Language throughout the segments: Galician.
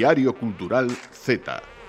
Diario Cultural Z.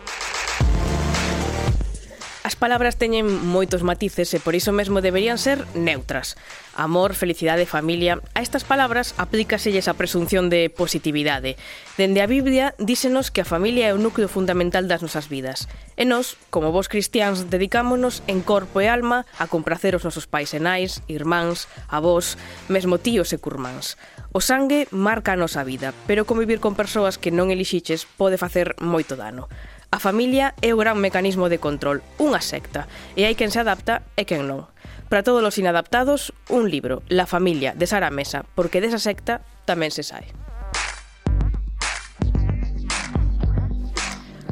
palabras teñen moitos matices e por iso mesmo deberían ser neutras. Amor, felicidade, familia... A estas palabras aplícaselles a presunción de positividade. Dende a Biblia dísenos que a familia é o núcleo fundamental das nosas vidas. E nós, como vos cristiáns, dedicámonos en corpo e alma a compracer os nosos pais e nais, irmáns, avós, mesmo tíos e curmáns. O sangue marca a nosa vida, pero convivir con persoas que non elixiches pode facer moito dano. A familia é o gran mecanismo de control, unha secta, e hai quen se adapta e quen non. Para todos os inadaptados, un libro, La familia, de Sara Mesa, porque desa secta tamén se sai.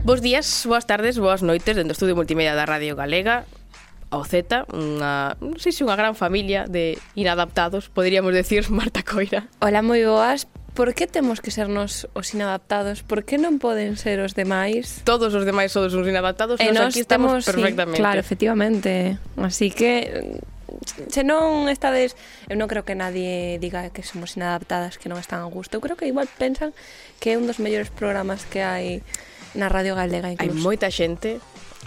Bos días, boas tardes, boas noites dentro do Estudio Multimedia da Radio Galega ao Z, unha, non sei se unha gran familia de inadaptados, poderíamos decir Marta Coira. Hola, moi boas, Por que temos que sernos os inadaptados? Por que non poden ser os demais? Todos os demais son os inadaptados, e nós, aquí estamos, estamos perfectamente. Sí, claro, efectivamente. Así que se non estades, eu non creo que nadie diga que somos inadaptadas, que non están a gusto. Eu creo que igual pensan que é un dos mellores programas que hai na Radio Galega incluso. Hai moita xente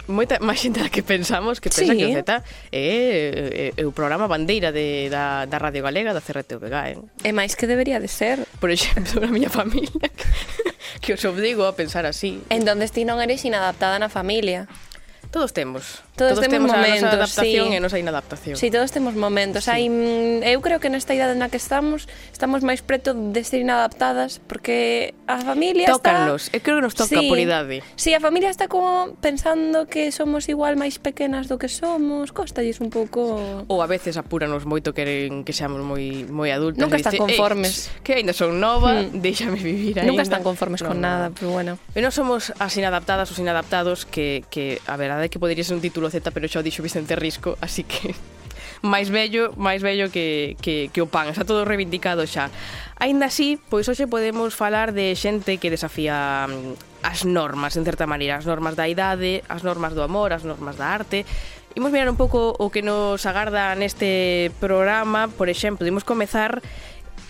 moita máis xente da que pensamos que pensa sí. que o Z é, é, é o programa bandeira de, da, da Radio Galega da CRTVG eh? é máis que debería de ser por exemplo na miña familia que, que os obrigo a pensar así en donde ti non eres inadaptada na familia Todos temos. Todos, todos temos, temos momentos, a nosa adaptación sí. e a nosa inadaptación. Sí, todos temos momentos. Sí. Hai, mm, eu creo que nesta idade na que estamos, estamos máis preto de ser inadaptadas porque a familia Tócanlos. está... Tócanlos. Eu creo que nos toca sí. por idade. Sí, a familia está como pensando que somos igual máis pequenas do que somos. Costalles un pouco... Ou a veces apúranos moito queren que seamos moi moi adultas. Nunca están dice, eh, conformes. Que aínda son nova, mm. déixame vivir aínda. Nunca están conformes no, con no. nada, pero bueno. E non somos as inadaptadas, os inadaptados que, que a verdade verdade é que podería ser un título Z, pero xa o dixo Vicente Risco, así que máis bello, máis bello que, que, que o pan, está todo reivindicado xa. Aínda así, pois hoxe podemos falar de xente que desafía mm, as normas, en certa maneira, as normas da idade, as normas do amor, as normas da arte. Imos mirar un pouco o que nos agarda neste programa, por exemplo, imos comezar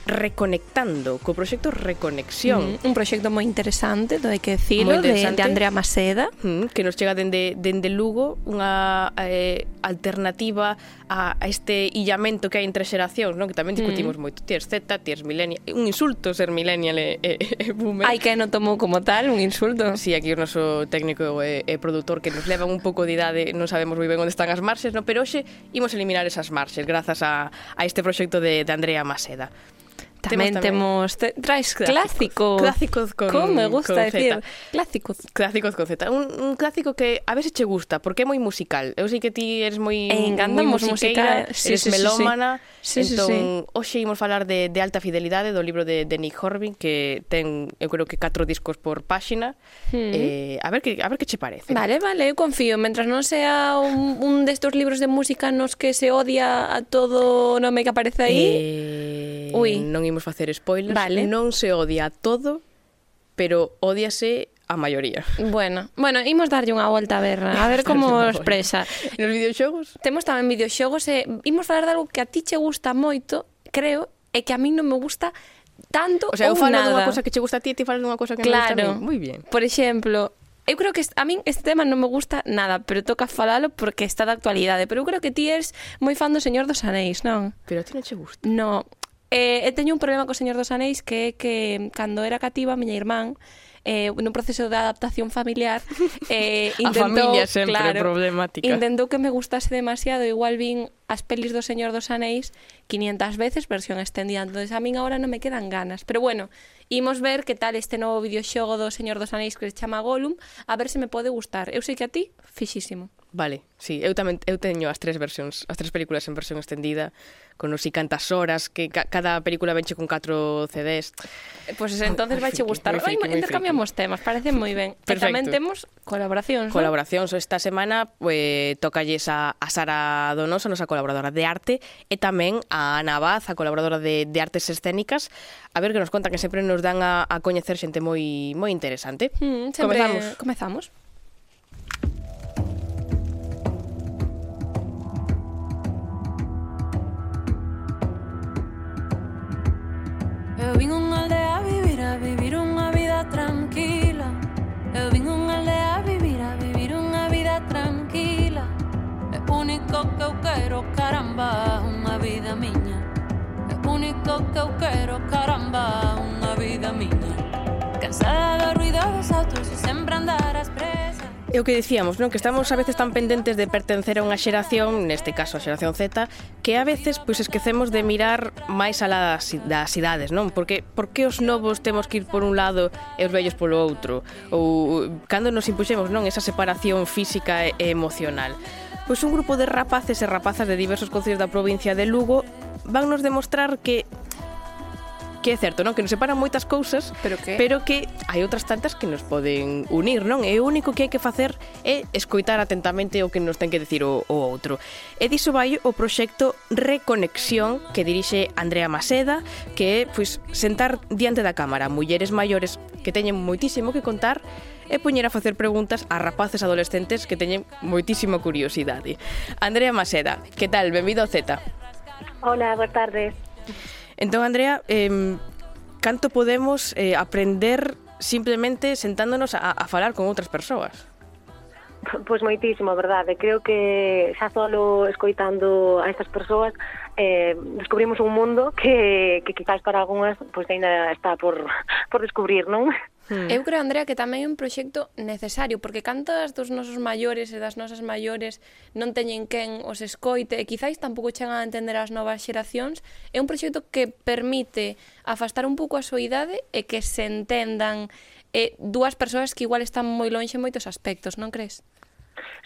Reconectando, co proxecto Reconexión. Mm, un proxecto moi interesante, do hai que decirlo, de, de Andrea Maseda. Mm, que nos chega dende, dende Lugo unha eh, alternativa a, a este illamento que hai entre xeracións, non? que tamén discutimos mm. moito. Tienes Z, ti eres millennial. Un insulto ser millennial e, e, e boomer. Hai que non tomou como tal un insulto. Si, sí, aquí o noso técnico e, e produtor que nos levan un pouco de idade, non sabemos moi ben onde están as marxes, non? pero hoxe imos eliminar esas marxes grazas a, a este proxecto de, de Andrea Maseda. Tamén, temos te, traes clásicos. Clásicos con Como me gusta con decir, Z. clásicos. Clásicos con Z. Un, un clásico que a veces che gusta porque é moi musical. Eu sei que ti eres moi encantamos musiqueira, sí, eres sí, melómana. Sí, sí. Entón, sí, hoxe imos falar de, de alta fidelidade do libro de, de Nick Horby que ten, eu creo que catro discos por páxina. Hmm. Eh, a ver que a ver que che parece. Vale, vale, eu confío, mentras non sea un, un destos libros de música nos que se odia a todo o nome que aparece aí. Eh Ui. non imos facer spoilers, vale. non se odia todo, pero odiase a maioría. Bueno, bueno, imos darlle unha volta a ver, a ver como expresa. Nos videoxogos? Temos tamén videoxogos e imos falar de algo que a ti che gusta moito, creo, e que a mí non me gusta tanto ou nada. O sea, eu falo dunha cosa que che gusta a ti e ti falas dunha cosa que claro. me gusta a mí. Moi bien. Por exemplo, eu creo que a min este tema non me gusta nada, pero toca falalo porque está da actualidade. Pero eu creo que ti eres moi fan do Señor dos Anéis, non? Pero a ti non che gusta. No, Eh, eu teño un problema co Señor dos Anéis que é que cando era cativa a miña irmán eh, nun proceso de adaptación familiar eh, intentou, a familia sempre claro, problemática. intentou que me gustase demasiado. Igual vin as pelis do Señor dos Anéis 500 veces versión extendida. Entonces a min ahora non me quedan ganas. Pero bueno imos ver que tal este novo videoxogo do Señor dos Anéis que se chama Gollum a ver se me pode gustar. Eu sei que a ti, fixísimo Vale, sí, eu tamén eu teño as tres versións, as tres películas en versión extendida, con os sei cantas horas, que ca, cada película venche con 4 CDs. Pois pues entonces vaiche gustar. Ai, intercambiamos temas, parece moi ben. E tamén temos colaboracións, Colaboracións, ¿no? esta semana pues, tocalles a, a Sara Donoso, nosa colaboradora de arte, e tamén a Ana Baz, a colaboradora de, de artes escénicas, a ver que nos contan que sempre nos dan a, a coñecer xente moi moi interesante. Mm, sempre... Comezamos. Comezamos. Eu vin unha aldea a vivir a vivir unha vida tranquila. Eu vin unha aldea a vivir a vivir unha vida tranquila. É único que eu quero, caramba, unha vida miña. É único que eu quero, caramba, unha vida miña. Cansada do ruido dos autos e sempre andar É o que dicíamos, non? Que estamos a veces tan pendentes de pertencer a unha xeración, neste caso a xeración Z, que a veces pois esquecemos de mirar máis alá das idades, non? Porque por que os novos temos que ir por un lado e os vellos polo outro? Ou cando nos impuxemos, non, esa separación física e emocional. Pois un grupo de rapaces e rapazas de diversos concellos da provincia de Lugo vannos demostrar que que é certo, non? Que nos separan moitas cousas, pero que, pero que hai outras tantas que nos poden unir, non? E o único que hai que facer é escoitar atentamente o que nos ten que decir o, o outro. E diso vai o proxecto Reconexión que dirixe Andrea Maseda, que é pois, sentar diante da cámara mulleres maiores que teñen moitísimo que contar e poñer a facer preguntas a rapaces adolescentes que teñen moitísima curiosidade. Andrea Maseda, que tal? Benvido ao Z. Hola, boas tardes. Entón, Andrea, eh, canto podemos eh, aprender simplemente sentándonos a, a falar con outras persoas? Pois moitísimo, verdade. Creo que xa solo escoitando a estas persoas eh, descubrimos un mundo que, que quizás para algunhas pois ainda está por, por descubrir, non? Hmm. Eu creo, Andrea, que tamén é un proxecto necesario, porque cantas dos nosos maiores e das nosas maiores non teñen quen os escoite e quizáis tampouco chegan a entender as novas xeracións, é un proxecto que permite afastar un pouco a soidade e que se entendan eh, dúas persoas que igual están moi lonxe en moitos aspectos, non crees?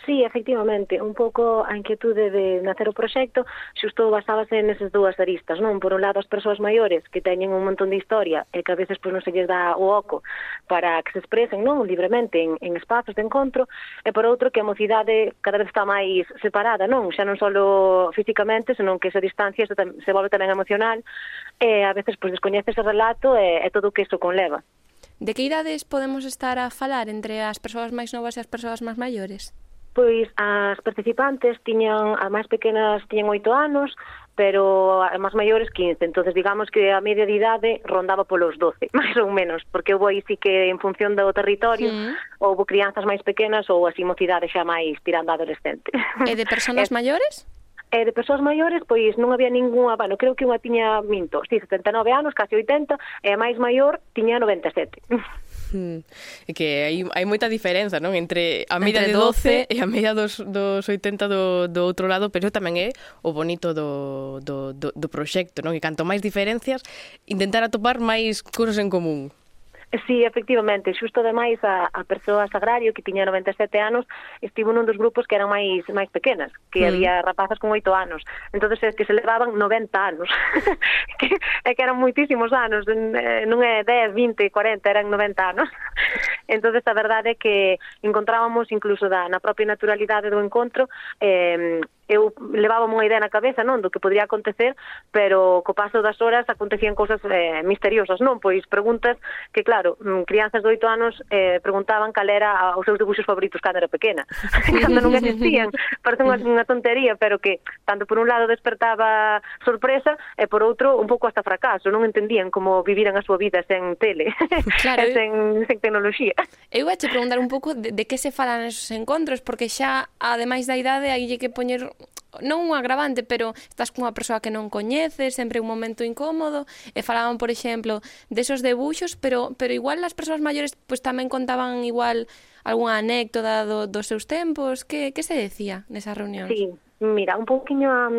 Sí, efectivamente, un pouco a inquietude de nacer o proxecto xusto basábase neses dúas aristas, non? Por un lado, as persoas maiores que teñen un montón de historia e que a veces pois, non se lles dá o oco para que se expresen non libremente en, en espazos de encontro e por outro que a mocidade cada vez está máis separada, non? Xa non só físicamente, senón que esa distancia se, se volve tamén emocional e a veces pois, descoñeces o relato e, e todo o que iso conleva. De que idades podemos estar a falar entre as persoas máis novas e as persoas máis maiores? Pois as participantes tiñan, as máis pequenas tiñan oito anos, pero as máis maiores 15. entonces digamos que a media de idade rondaba polos 12, máis ou menos, porque houve aí sí que en función do territorio sí. houve crianzas máis pequenas ou así mocidade xa máis tirando a adolescente. E de persoas maiores? E de persoas maiores, pois non había ningunha, bueno, creo que unha tiña minto, sí, 79 anos, casi 80, e a máis maior tiña 97. Hmm. É que hai, hai moita diferenza, non? Entre a media Entre de 12, 12 e a media dos, dos 80 do, do outro lado, pero tamén é o bonito do, do, do, do proxecto, non? E canto máis diferencias, intentar atopar máis cousas en común. Sí, efectivamente, xusto ademais a, a persoa Sagrario que tiña 97 anos estivo nun dos grupos que eran máis máis pequenas, que mm. había rapazas con 8 anos. Entonces é que se levaban 90 anos. que, é que eran moitísimos anos, eh, non é 10, 20, 40, eran 90 anos. entonces a verdade é que encontrábamos incluso da na propia naturalidade do encontro eh eu levaba unha idea na cabeza, non, do que podría acontecer, pero co paso das horas acontecían cousas eh, misteriosas, non? Pois preguntas que, claro, mm, crianzas de oito anos eh, preguntaban cal era os seus debuxos favoritos cando era pequena, cando non existían. Parece unha, unha tontería, pero que tanto por un lado despertaba sorpresa e por outro un pouco hasta fracaso, non entendían como viviran a súa vida sen tele, claro, sen, sen tecnoloxía. Eu vou preguntar un pouco de, de que se falan esos encontros, porque xa, ademais da idade, hai que poñer non un agravante, pero estás cunha persoa que non coñeces, sempre un momento incómodo, e falaban, por exemplo, desos debuxos, pero, pero igual as persoas maiores pues, tamén contaban igual algunha anécdota do, dos seus tempos, que, que se decía nesa reunión? Sí, Mira, un pouquiño a,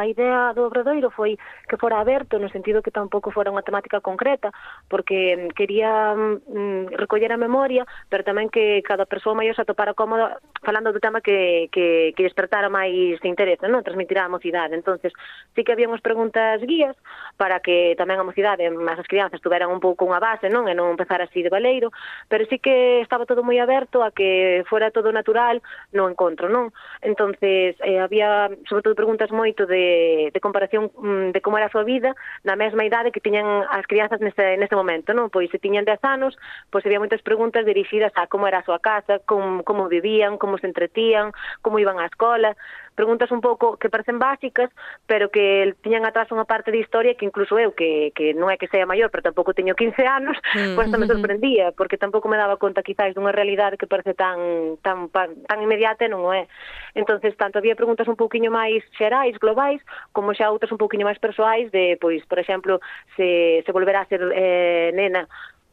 a idea do Obradoiro foi que fora aberto no sentido que tampouco fora unha temática concreta porque mm, quería mm, recoller a memoria pero tamén que cada persoa maior se atopara cómoda falando do tema que, que, que despertara máis de interese, non? transmitirá a mocidade. Entonces sí que había unhas preguntas guías para que tamén a mocidade máis as crianzas tuveran un pouco unha base non? E non empezar así de baleiro pero sí que estaba todo moi aberto a que fora todo natural no encontro non? Entonces eh, había había, sobre todo, preguntas moito de, de comparación mm, de como era a súa vida na mesma idade que tiñan as crianzas neste, neste momento, non? Pois se tiñan 10 anos, pois había moitas preguntas dirixidas a como era a súa casa, como, como vivían, como se entretían, como iban á escola, preguntas un pouco que parecen básicas, pero que tiñan atrás unha parte de historia que incluso eu, que, que non é que sea maior, pero tampouco teño 15 anos, mm. pois me sorprendía, porque tampouco me daba conta quizás dunha realidade que parece tan, tan, tan inmediata e non o é. entonces tanto había preguntas un pouquiño máis xerais, globais, como xa outras un pouquiño máis persoais de, pois, por exemplo, se, se volverá a ser eh, nena,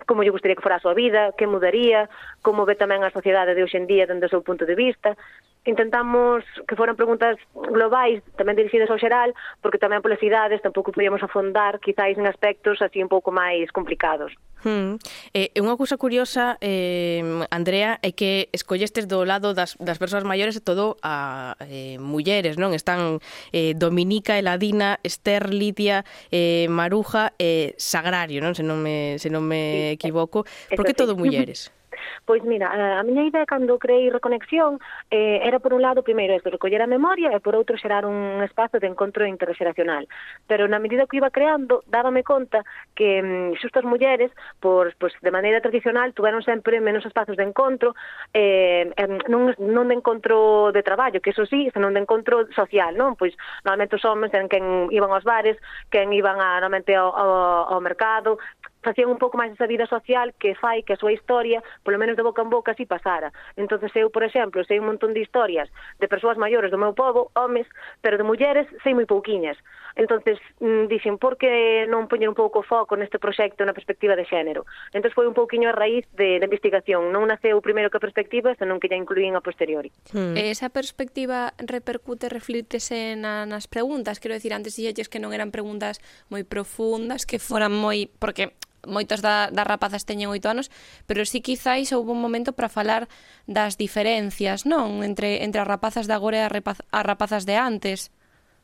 como lle gustaría que fora a súa vida, que mudaría, como ve tamén a sociedade de hoxendía dende o seu punto de vista, intentamos que foran preguntas globais, tamén dirixidas ao xeral, porque tamén polas idades tampouco podíamos afondar quizáis en aspectos así un pouco máis complicados. Hmm. Eh, unha cousa curiosa, eh, Andrea, é que escollestes do lado das, das persoas maiores e todo a eh, mulleres, non? Están eh, Dominica, Eladina, Esther, Lidia, eh, Maruja e eh, Sagrario, non? Se non me, se non me equivoco. Por que todo mulleres? Pois mira, a miña idea cando creei Reconexión eh, era por un lado, primeiro, esto, recoller a memoria e por outro xerar un espazo de encontro interxeracional. Pero na medida que iba creando, dábame conta que mm, xustas mulleres, por, pois, de maneira tradicional, tuveron sempre menos espazos de encontro, eh, non, non de encontro de traballo, que eso sí, senón de encontro social, non? Pois normalmente os homens eran quen iban aos bares, quen iban a, normalmente ao, ao, ao mercado, facían un pouco máis esa vida social que fai que a súa historia, polo menos de boca en boca, si pasara. entonces eu, por exemplo, sei un montón de historias de persoas maiores do meu povo, homes, pero de mulleres sei moi pouquiñas. entonces mm, dixen, por que non poñer un pouco foco neste proxecto na perspectiva de xénero? entonces foi un pouquiño a raíz de, de investigación. Non naceu primeiro que a perspectiva, senón que ya incluín a posteriori. Hmm. Eh, esa perspectiva repercute, reflítese na, nas preguntas? Quero decir, antes dixelles que non eran preguntas moi profundas, que foran moi... Porque moitas da, das rapazas teñen oito anos, pero sí quizáis houve un momento para falar das diferencias, non? Entre, entre as rapazas de agora e as rapazas de antes.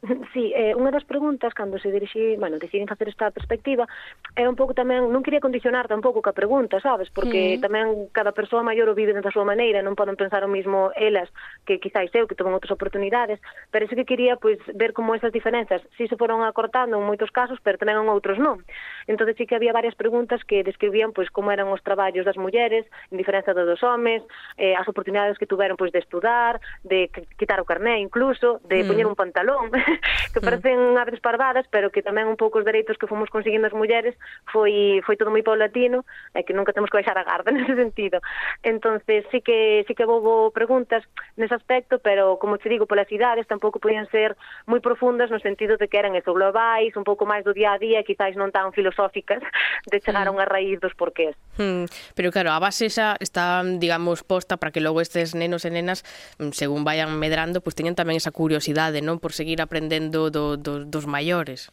Sí, eh, unha das preguntas cando se dirixi, bueno, deciden facer esta perspectiva, é un pouco tamén, non quería condicionar tampouco ca pregunta, sabes, porque sí. tamén cada persoa maior o vive da súa maneira, non poden pensar o mismo elas que quizáis eu, que toman outras oportunidades, pero iso que quería pois ver como esas diferenzas si se foron acortando en moitos casos, pero tamén en outros non. Entón, sí que había varias preguntas que describían pois como eran os traballos das mulleres, en diferenza dos homes, eh, as oportunidades que tuveron pois de estudar, de quitar o carné incluso, de mm. poñer un pantalón, que parecen mm. aves parvadas, pero que tamén un pouco os dereitos que fomos conseguindo as mulleres foi foi todo moi paulatino e que nunca temos que baixar a garda nese sentido. Entonces, sí que sí que houve preguntas nese aspecto, pero como te digo, polas idades tampouco podían ser moi profundas no sentido de que eran eso globais, un pouco máis do día a día, quizáis non tan filosóficas de chegar mm. a unha raíz dos porqués. Hmm. Pero claro, a base esa está, digamos, posta para que logo estes nenos e nenas, mm, según vayan medrando, pues teñan tamén esa curiosidade, non? Por seguir aprendendo aprendendo do, do, dos maiores.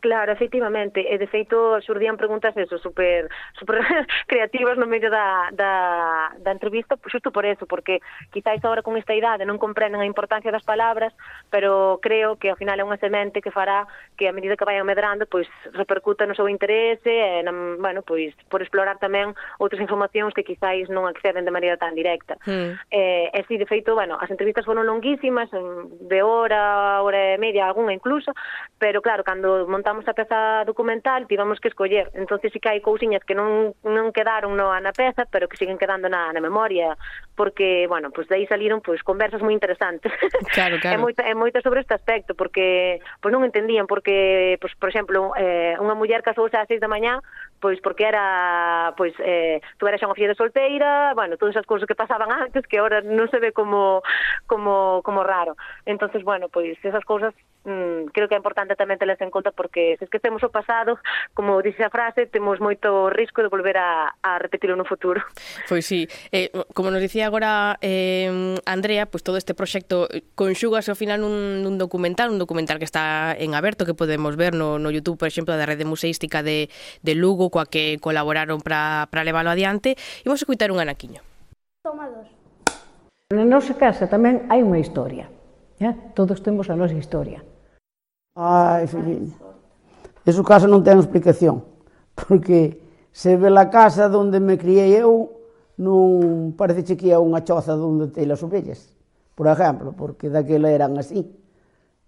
Claro, efectivamente, e de feito xurdían preguntas eso, super, super creativas no medio da, da, da entrevista, xusto por eso, porque quizáis agora con esta idade non comprenden a importancia das palabras, pero creo que ao final é unha semente que fará que a medida que vayan medrando, pois repercuta no seu interese e, na, bueno, pois por explorar tamén outras informacións que quizáis non acceden de maneira tan directa. Mm. Eh, e si, de feito, bueno, as entrevistas foron longuísimas, de hora, hora e media, algunha incluso, pero claro, cando montamos a peza documental tivemos que escoller. Entonces sí que hai cousiñas que non, non quedaron no, na peza, pero que siguen quedando na, na memoria, porque, bueno, pues de aí saliron pues, conversas moi interesantes. Claro, claro. é, moito, é moito sobre este aspecto, porque pues, non entendían, porque, pues, por exemplo, eh, unha muller casouse ás seis da mañá, pois porque era pois eh tuvera xa unha filla de solteira, bueno, todas esas cousas que pasaban antes que agora non se ve como como como raro. Entonces, bueno, pois esas cousas mm, creo que é importante tamén telas en conta porque se esquecemos o pasado, como dixe a frase, temos moito risco de volver a, a repetirlo no futuro. Pois sí, eh, como nos dicía agora eh, Andrea, pois todo este proxecto conxúgase ao final nun, nun documental, un documental que está en aberto que podemos ver no, no YouTube, por exemplo, da Rede Museística de, de Lugo, coa que colaboraron para leválo adiante. Imos escutar un anaquiño. Toma dos. Na nosa casa tamén hai unha historia. Ya? Todos temos a nosa historia. Ai, filliña. Eso casa non ten explicación, porque se ve a casa onde me criei eu, non parece que é unha choza onde te as ovellas, por exemplo, porque daquela eran así.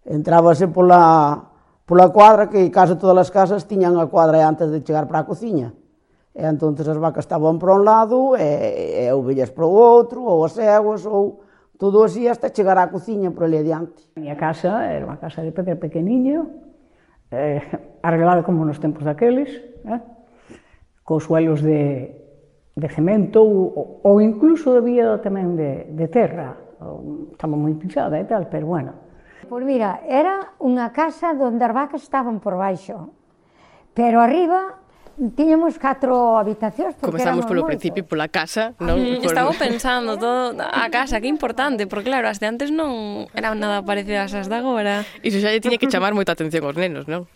Entrábase pola, pola cuadra, que case todas as casas tiñan a cuadra antes de chegar para a cociña. E entonces as vacas estaban para un lado e, e ovellas para o outro, ou as eguas, ou todo así hasta chegar á cociña por ali adiante. A miña casa era unha casa de pedra pequeniño, eh, arreglada como nos tempos daqueles, eh, cos suelos de, de cemento ou, ou incluso debía tamén de, de terra, estaba moi pisada e tal, pero bueno. Pois mira, era unha casa onde as vacas estaban por baixo, pero arriba Tiñamos catro habitacións porque Comezamos polo moitos. principio, pola casa non? Mm, por... Estaba pensando todo A casa, que importante Porque claro, as de antes non eran nada parecidas ás de agora Iso xa lle tiña que chamar moita atención aos nenos, non?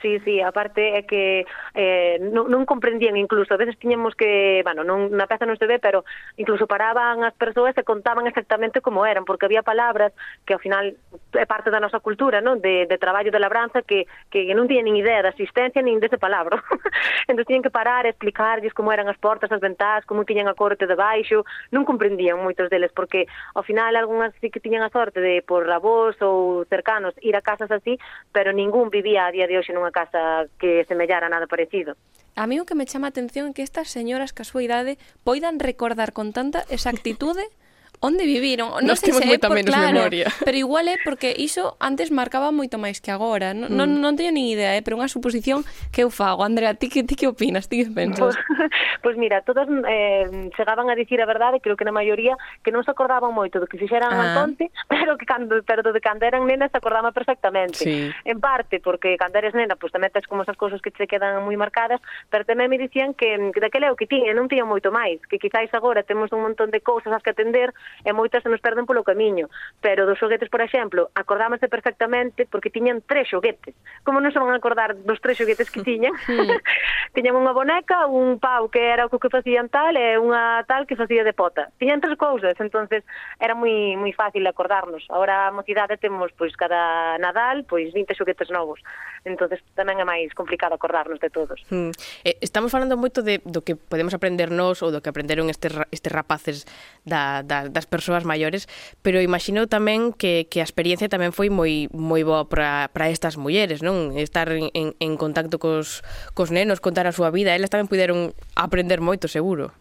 Sí, sí, aparte é que eh, non, non comprendían incluso, a veces tiñemos que, bueno, non, na peza non se ve, pero incluso paraban as persoas e contaban exactamente como eran, porque había palabras que ao final é parte da nosa cultura, non? De, de traballo de labranza que, que non tiñan nin idea da existencia nin dese palabra. entón tiñan que parar e explicarlles como eran as portas, as ventás, como tiñan a corte de baixo, non comprendían moitos deles, porque ao final algunhas sí que tiñan a sorte de por avós ou cercanos ir a casas así, pero ningún vivía a día de hoxe nunha casa que semellara nada parecido. A mí o que me chama a atención é que estas señoras que a súa idade poidan recordar con tanta exactitude onde viviron. Non sei temos se moita por, menos claro, memoria. Pero igual é porque iso antes marcaba moito máis que agora. Non, mm. non, non teño nin idea, eh, pero unha suposición que eu fago. Andrea, ti, que ti que opinas? Ti que pensas? Pois pues, pues mira, todas eh, chegaban a dicir a verdade, creo que na maioría, que non se acordaban moito do que fixeran ah. antonte, pero que cando, pero do de cando eran nenas se acordaban perfectamente. Sí. En parte, porque cando eres nena, pois pues, tamén tes como esas cousas que te quedan moi marcadas, pero tamén me dicían que, que daquela é o que tiña, non tiña moito máis, que quizáis agora temos un montón de cousas as que atender, e moitas se nos perden polo camiño. Pero dos xoguetes, por exemplo, acordámase perfectamente porque tiñan tres xoguetes. Como non se van a acordar dos tres xoguetes que tiñan? tiñan unha boneca, un pau que era o que facían tal e unha tal que facía de pota. Tiñan tres cousas, entonces era moi moi fácil acordarnos. Ahora a mocidade temos pois cada Nadal pois 20 xoguetes novos. Entonces tamén é máis complicado acordarnos de todos. Mm. Eh, estamos falando moito de do que podemos aprender nós ou do que aprenderon estes estes rapaces da, da, da das persoas maiores, pero imagino tamén que, que a experiencia tamén foi moi moi boa para, para estas mulleres, non? Estar en, en, en contacto cos, cos nenos, contar a súa vida, elas tamén puderon aprender moito, seguro.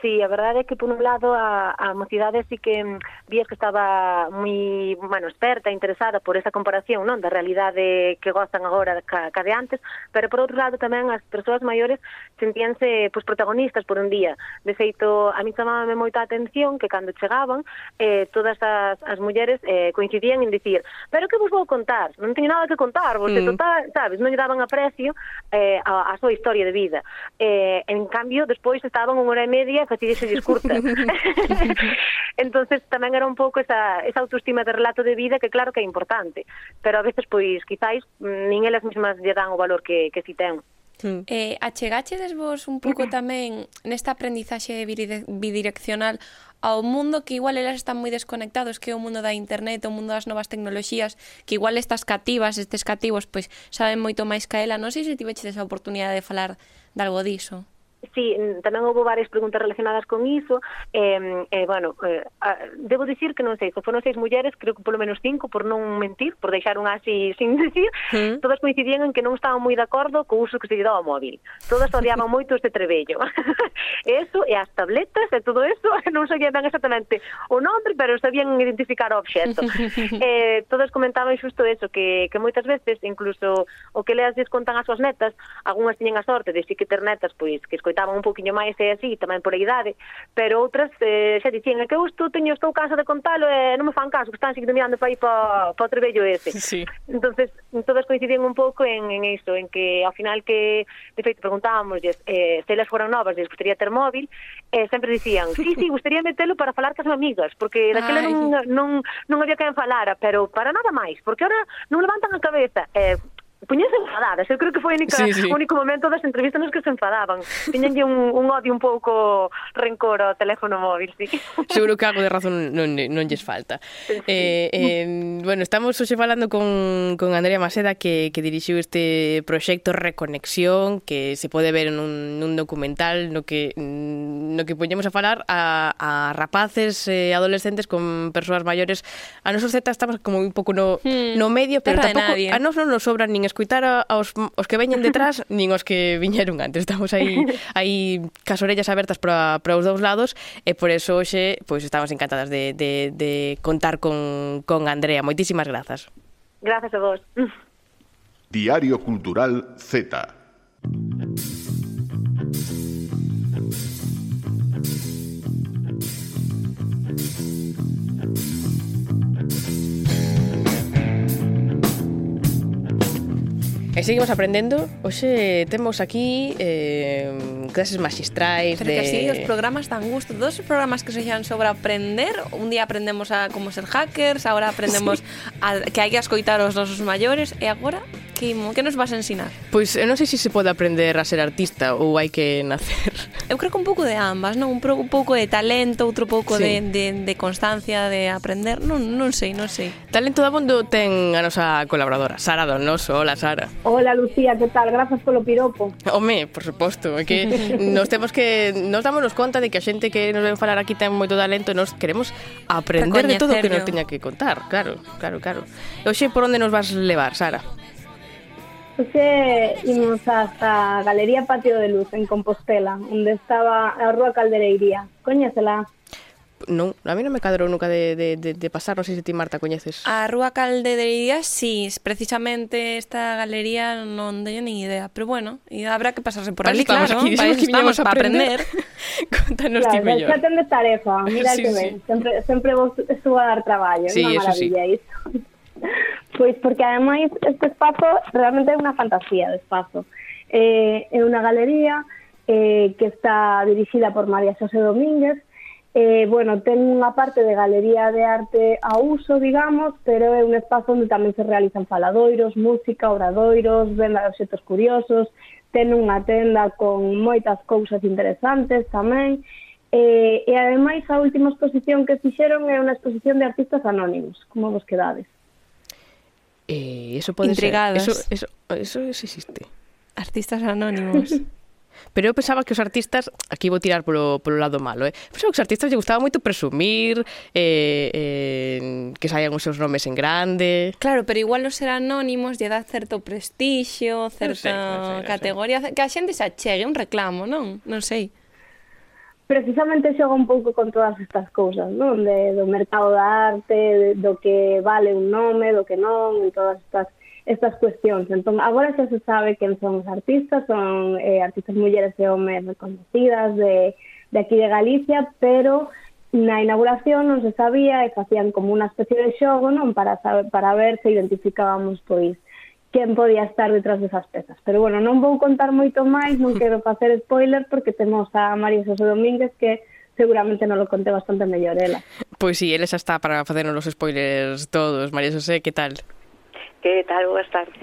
Sí, a verdade é que por un lado a, a mocidade sí que mm, vías que estaba moi, bueno, experta, interesada por esa comparación, non, da realidade que gozan agora ca, ca de antes, pero por outro lado tamén as persoas maiores sentíanse pois, protagonistas por un día. De feito, a mí chamábame moita atención que cando chegaban, eh, todas as, as mulleres eh, coincidían en dicir pero que vos vou contar? Non teño nada que contar, vos mm. total, sabes, non lle daban aprecio eh, a, a súa historia de vida. Eh, en cambio, despois estaban unha hora e media que ese discurso. entonces tamén era un pouco esa, esa autoestima de relato de vida que claro que é importante, pero a veces pois quizáis nin elas mesmas lle dan o valor que, que si ten. Mm. Eh, achegáchedes vos un pouco tamén nesta aprendizaxe bidireccional ao mundo que igual elas están moi desconectados, que é o mundo da internet, o mundo das novas tecnoloxías, que igual estas cativas, estes cativos, pois saben moito máis que ela. Non sei se tiveches esa oportunidade de falar de algo diso. Sí, tamén houve varias preguntas relacionadas con iso. Eh, eh, bueno, eh, debo dicir que non sei, se foron seis mulleres, creo que polo menos cinco, por non mentir, por deixar un así sin decir, mm. todas coincidían en que non estaban moi de acordo co uso que se lle daba ao móvil. Todas odiaban moito este trebello. eso e as tabletas e todo eso, non sabían ben exactamente o nombre, pero sabían identificar o obxecto. eh, todas comentaban xusto eso, que, que moitas veces, incluso o que leas descontan as súas netas, algunhas tiñen a sorte de si que ter netas, pois, que escoitaban un poquinho máis e así, tamén por a idade, pero outras eh, xa dicían, é que eu estou, teño, estou cansa de contalo e non me fan caso, que están seguindo mirando para aí para, para o trebello ese. Sí. Entonces, todas coincidían un pouco en, en iso, en que ao final que, de feito, preguntábamos eh, se elas foran novas, les gustaría ter móvil, eh, sempre dicían, sí, sí, gustaría metelo para falar cas amigas, porque daquela non, non, non había quen falara, pero para nada máis, porque ahora non levantan a cabeza. Eh, puñense enfadadas, eu creo que foi o sí, sí. único momento das entrevistas nos que se enfadaban. Tiñenlle un, un odio un pouco rencor ao teléfono móvil, sí. Seguro que algo de razón non, non lles falta. Sí. Eh, eh, bueno, estamos hoxe falando con, con Andrea Maceda que, que dirixiu este proxecto Reconexión que se pode ver nun, nun documental no que, no que poñemos a falar a, a rapaces e eh, adolescentes con persoas maiores. A nosos Z estamos como un pouco no, hmm, no medio, pero tampouco, a nos non nos sobran nin escuitar aos os que veñen detrás nin os que viñeron antes. Estamos aí aí cas orellas abertas para para os dous lados e por eso hoxe pois estamos encantadas de de de contar con con Andrea. Moitísimas grazas. Grazas a vos. Diario Cultural Z. E seguimos aprendendo Oxe temos aquí eh, clases magistrais Pero de... que así os programas dan gusto Dos programas que se xan sobre aprender Un día aprendemos a como ser hackers Ahora aprendemos sí. a, que hai que escoitar os nosos maiores E agora que, que nos vas a ensinar? Pois pues, non sei se se pode aprender a ser artista ou hai que nacer Eu creo que un pouco de ambas, non? Un, un pouco de talento, outro pouco sí. de, de, de constancia, de aprender, non, non sei, non sei. Talento da mundo ten a nosa colaboradora, Sara Donoso. Hola, Sara. Hola, Lucía, que tal? Grazas polo piropo. Home, por suposto, é que nos temos que nos dámonos conta de que a xente que nos ven falar aquí ten moito talento e nos queremos aprender de todo o que nos teña que contar, claro, claro, claro. E hoxe por onde nos vas levar, Sara? Oxe, imos hasta Galería Patio de Luz, en Compostela, onde estaba a Rúa Caldereiría. Coñécela? non, a mí non me cadrou nunca de, de, de, de pasar, non sei se ti, Marta, coñeces. A Rúa Caldereiría, sí, precisamente esta galería non teño nin idea, pero bueno, e habrá que pasarse por ali, claro, aquí, para que estamos para aprender. Contanos claro, ti mellor. Xa tendes tarefa, mira sí, que sí. ben, sempre, sempre vos estuvo a dar traballo, sí, é unha maravilla sí. isto. Pois porque ademais este espazo realmente é unha fantasía de espazo. Eh, é unha galería eh, que está dirixida por María Xosé Domínguez, eh, bueno, ten unha parte de galería de arte a uso, digamos, pero é un espazo onde tamén se realizan faladoiros, música, obradoiros, venda de objetos curiosos, ten unha tenda con moitas cousas interesantes tamén, eh, e ademais a última exposición que fixeron é unha exposición de artistas anónimos, como vos quedades. Eh, eso pode Intrigadas. ser. Eso, eso, eso, existe. Artistas anónimos. Pero eu pensaba que os artistas, aquí vou tirar polo, polo lado malo, eh? pensaba que os artistas lle gustaba moito presumir, eh, eh, que saian os seus nomes en grande... Claro, pero igual os ser anónimos lle dá certo prestixio, certa no sei, no sei, no categoría, sei. que a xente se achegue un reclamo, non? Non sei precisamente xoga un pouco con todas estas cousas, non? De, do mercado da arte, de, do que vale un nome, do que non, en todas estas estas cuestións. Entón, agora xa se sabe quen son os artistas, son eh, artistas mulleres e homes reconocidas de, de aquí de Galicia, pero na inauguración non se sabía e facían como unha especie de xogo non para saber, para ver se identificábamos pois quen podía estar detrás desas pezas. Pero bueno, non vou contar moito máis, non mm. quero facer spoiler porque temos a María José Domínguez que seguramente non lo conté bastante mellor ela. Pois si, sí, ela xa está para facernos os spoilers todos. María José, que tal? Que tal? Boas tardes.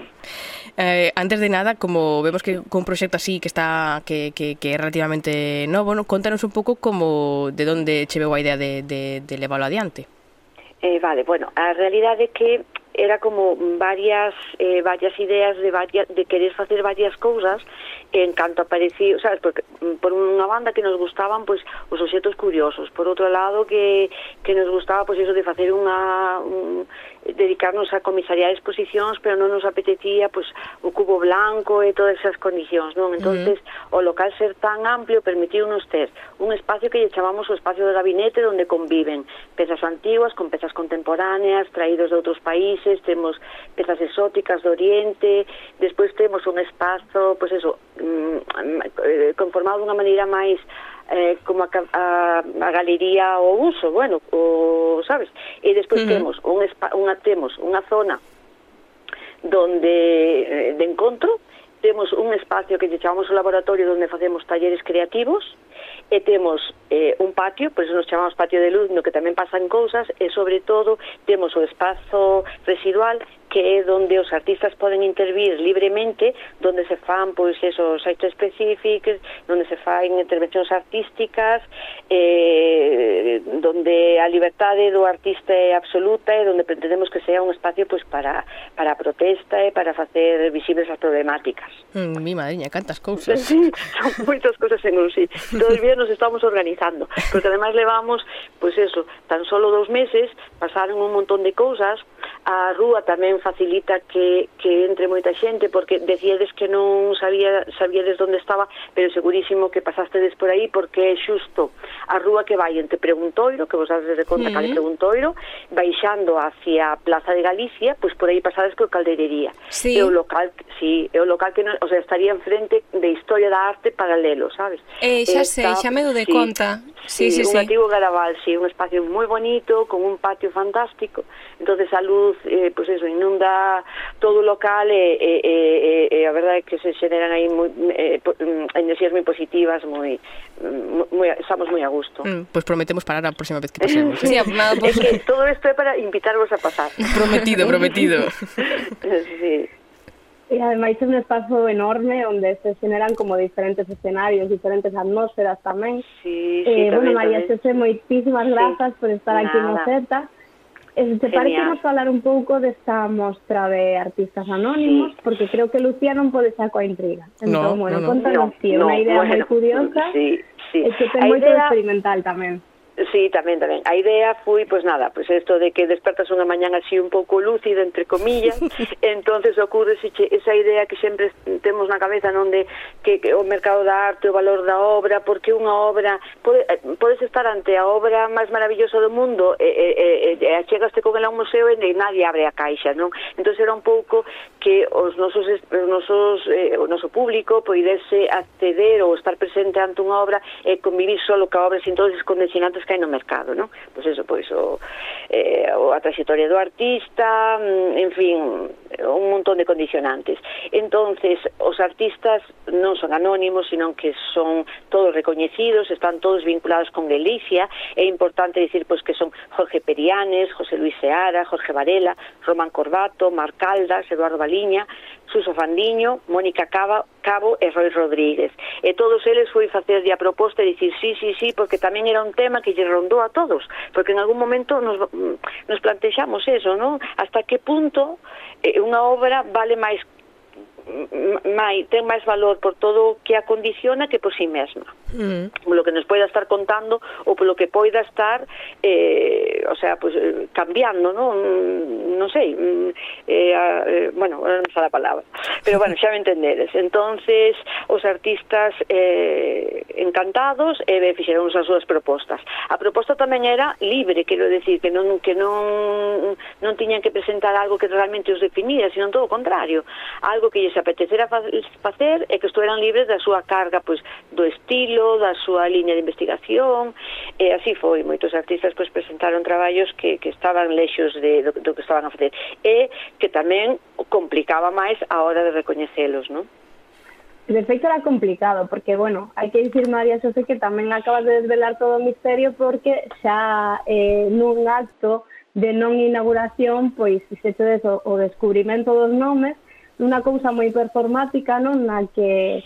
Eh, antes de nada, como vemos que con un proxecto así que está que, que, que é relativamente novo, bueno, contanos un pouco como de onde cheveu a idea de, de, de leválo adiante. Eh, vale, bueno, a realidade é que era como varias eh, varias ideas de varias, de querer facer varias cousas en canto aparecido, sabes, porque mm, por unha banda que nos gustaban pois os obxetos curiosos, por outro lado que que nos gustaba pois iso de facer unha un, dedicarnos a comisariar exposicións, pero non nos apetecía pois o cubo blanco e todas esas condicións, non? Entonces, uh -huh. o local ser tan amplio permitiu nos ter un espacio que lle chamamos o espacio de gabinete onde conviven pezas antiguas con pezas contemporáneas, traídos de outros países, temos pezas exóticas do Oriente, despois temos un espazo, pois eso, mm, mm, eh, conformado de unha maneira máis eh, como a, a, a galería o uso, bueno, o, sabes? E despois mm. temos un spa, unha temos unha zona donde eh, de encontro, temos un espacio que lle chamamos o laboratorio donde facemos talleres creativos e temos eh, un patio, por eso nos chamamos patio de luz, no que tamén pasan cousas e sobre todo temos o espazo residual que é donde os artistas poden intervir libremente, donde se fan pois esos actos específicos, donde se fan intervencións artísticas, eh, donde a liberdade do artista é absoluta e donde pretendemos que sea un espacio pois para para a protesta e para facer visibles as problemáticas. Mm, mi madriña, cantas cousas. Sí, son moitas cousas en un sí. Todavía nos estamos organizando, porque además levamos, pois eso, tan solo dos meses, pasaron un montón de cousas, a rúa tamén facilita que, que entre moita xente porque decíades que non sabía, sabíades onde estaba pero segurísimo que pasastedes por aí porque é xusto a rúa que vai entre Preguntoiro que vos dades de conta mm -huh. cale Preguntoiro baixando hacia a Plaza de Galicia pois por aí pasades por Calderería sí. é o local, sí, é o local que non, o sea, estaría enfrente de Historia da Arte paralelo, sabes? Eh, xa sei, xa me do de sí, conta sí, sí, sí, un sí. antigo Garabal, sí, un espacio moi bonito con un patio fantástico entonces a luz luz, eh, pues eso, inunda todo o local eh, eh, eh, e, e, e, e a verdade é que se xeneran aí moi, eh, mm, enerxías moi positivas, moi, moi mm, estamos moi a gusto. Mm, pois pues prometemos parar a próxima vez que pasemos. sí, nada, pues... que todo isto é para invitarvos a pasar. Prometido, prometido. sí. E ademais é un espazo enorme onde se generan como diferentes escenarios, diferentes atmósferas tamén. Sí, sí, eh, tamén, bueno, María, tamén. moitísimas sí. grazas por estar Nada. aquí no Nada. Se te parece nos falar un pouco desta mostra de artistas anónimos, Sí. porque creo que Lucía non pode xa coa intriga. No, Entón, bueno, no, no. contanos ti, é unha idea moi bueno, curiosa Sí, sí. e que ten A moito idea- experimental tamén. Sí, tamén, tamén. A idea foi, pois pues, nada, pois pues, isto de que despertas unha mañán así un pouco lúcida, entre comillas, entonces ocurre esa idea que sempre temos na cabeza, non de que, que o mercado da arte, o valor da obra, porque unha obra, pode, eh, podes estar ante a obra máis maravillosa do mundo e, e, e, e achegaste con ela a un museo e nadie abre a caixa, non? Entón era un pouco que os nosos, os nosos, eh, o noso público poidese acceder ou estar presente ante unha obra e convivir solo ca obra sin todos os condicionantes que hai no mercado, non? Pois eso, pois o, eh, o a trayectoria do artista, mm, en fin, un montón de condicionantes. Entonces, os artistas non son anónimos, sino que son todos recoñecidos, están todos vinculados con Galicia, é importante dicir pois que son Jorge Perianes, José Luis Seara, Jorge Varela, Román Corbato, Mar Caldas, Eduardo Baliña, Suso Fandiño, Mónica Cava, Cabo e Roy Rodríguez. E todos eles foi facerlle a proposta e dicir sí, sí, sí, porque tamén era un tema que lle rondou a todos, porque en algún momento nos, nos plantexamos eso, non? Hasta que punto eh, unha obra vale máis mai, ten máis valor por todo o que a condiciona que por si sí mesma. Mm. Polo que nos poida estar contando ou polo que poida estar eh, o sea, pues, cambiando, non? Mm, non sei, mm, eh, eh, bueno, non sei a palabra, pero bueno, xa me entendedes. Entonces, os artistas eh, encantados e eh, fixeron as súas propostas. A proposta tamén era libre, quero decir, que non que non non tiñan que presentar algo que realmente os definía, sino todo o contrario, algo que lles lles apetecera facer e que estuveran libres da súa carga pois do estilo, da súa liña de investigación, e así foi, moitos artistas pois presentaron traballos que, que estaban lexos de, do, do que estaban a facer e que tamén complicaba máis a hora de recoñecelos, non? De feito era complicado, porque, bueno, hai que dicir, María Xosé, que tamén acabas de desvelar todo o misterio porque xa eh, nun acto de non inauguración, pois fixetedes o, o descubrimento dos nomes nunha cousa moi performática, non, na que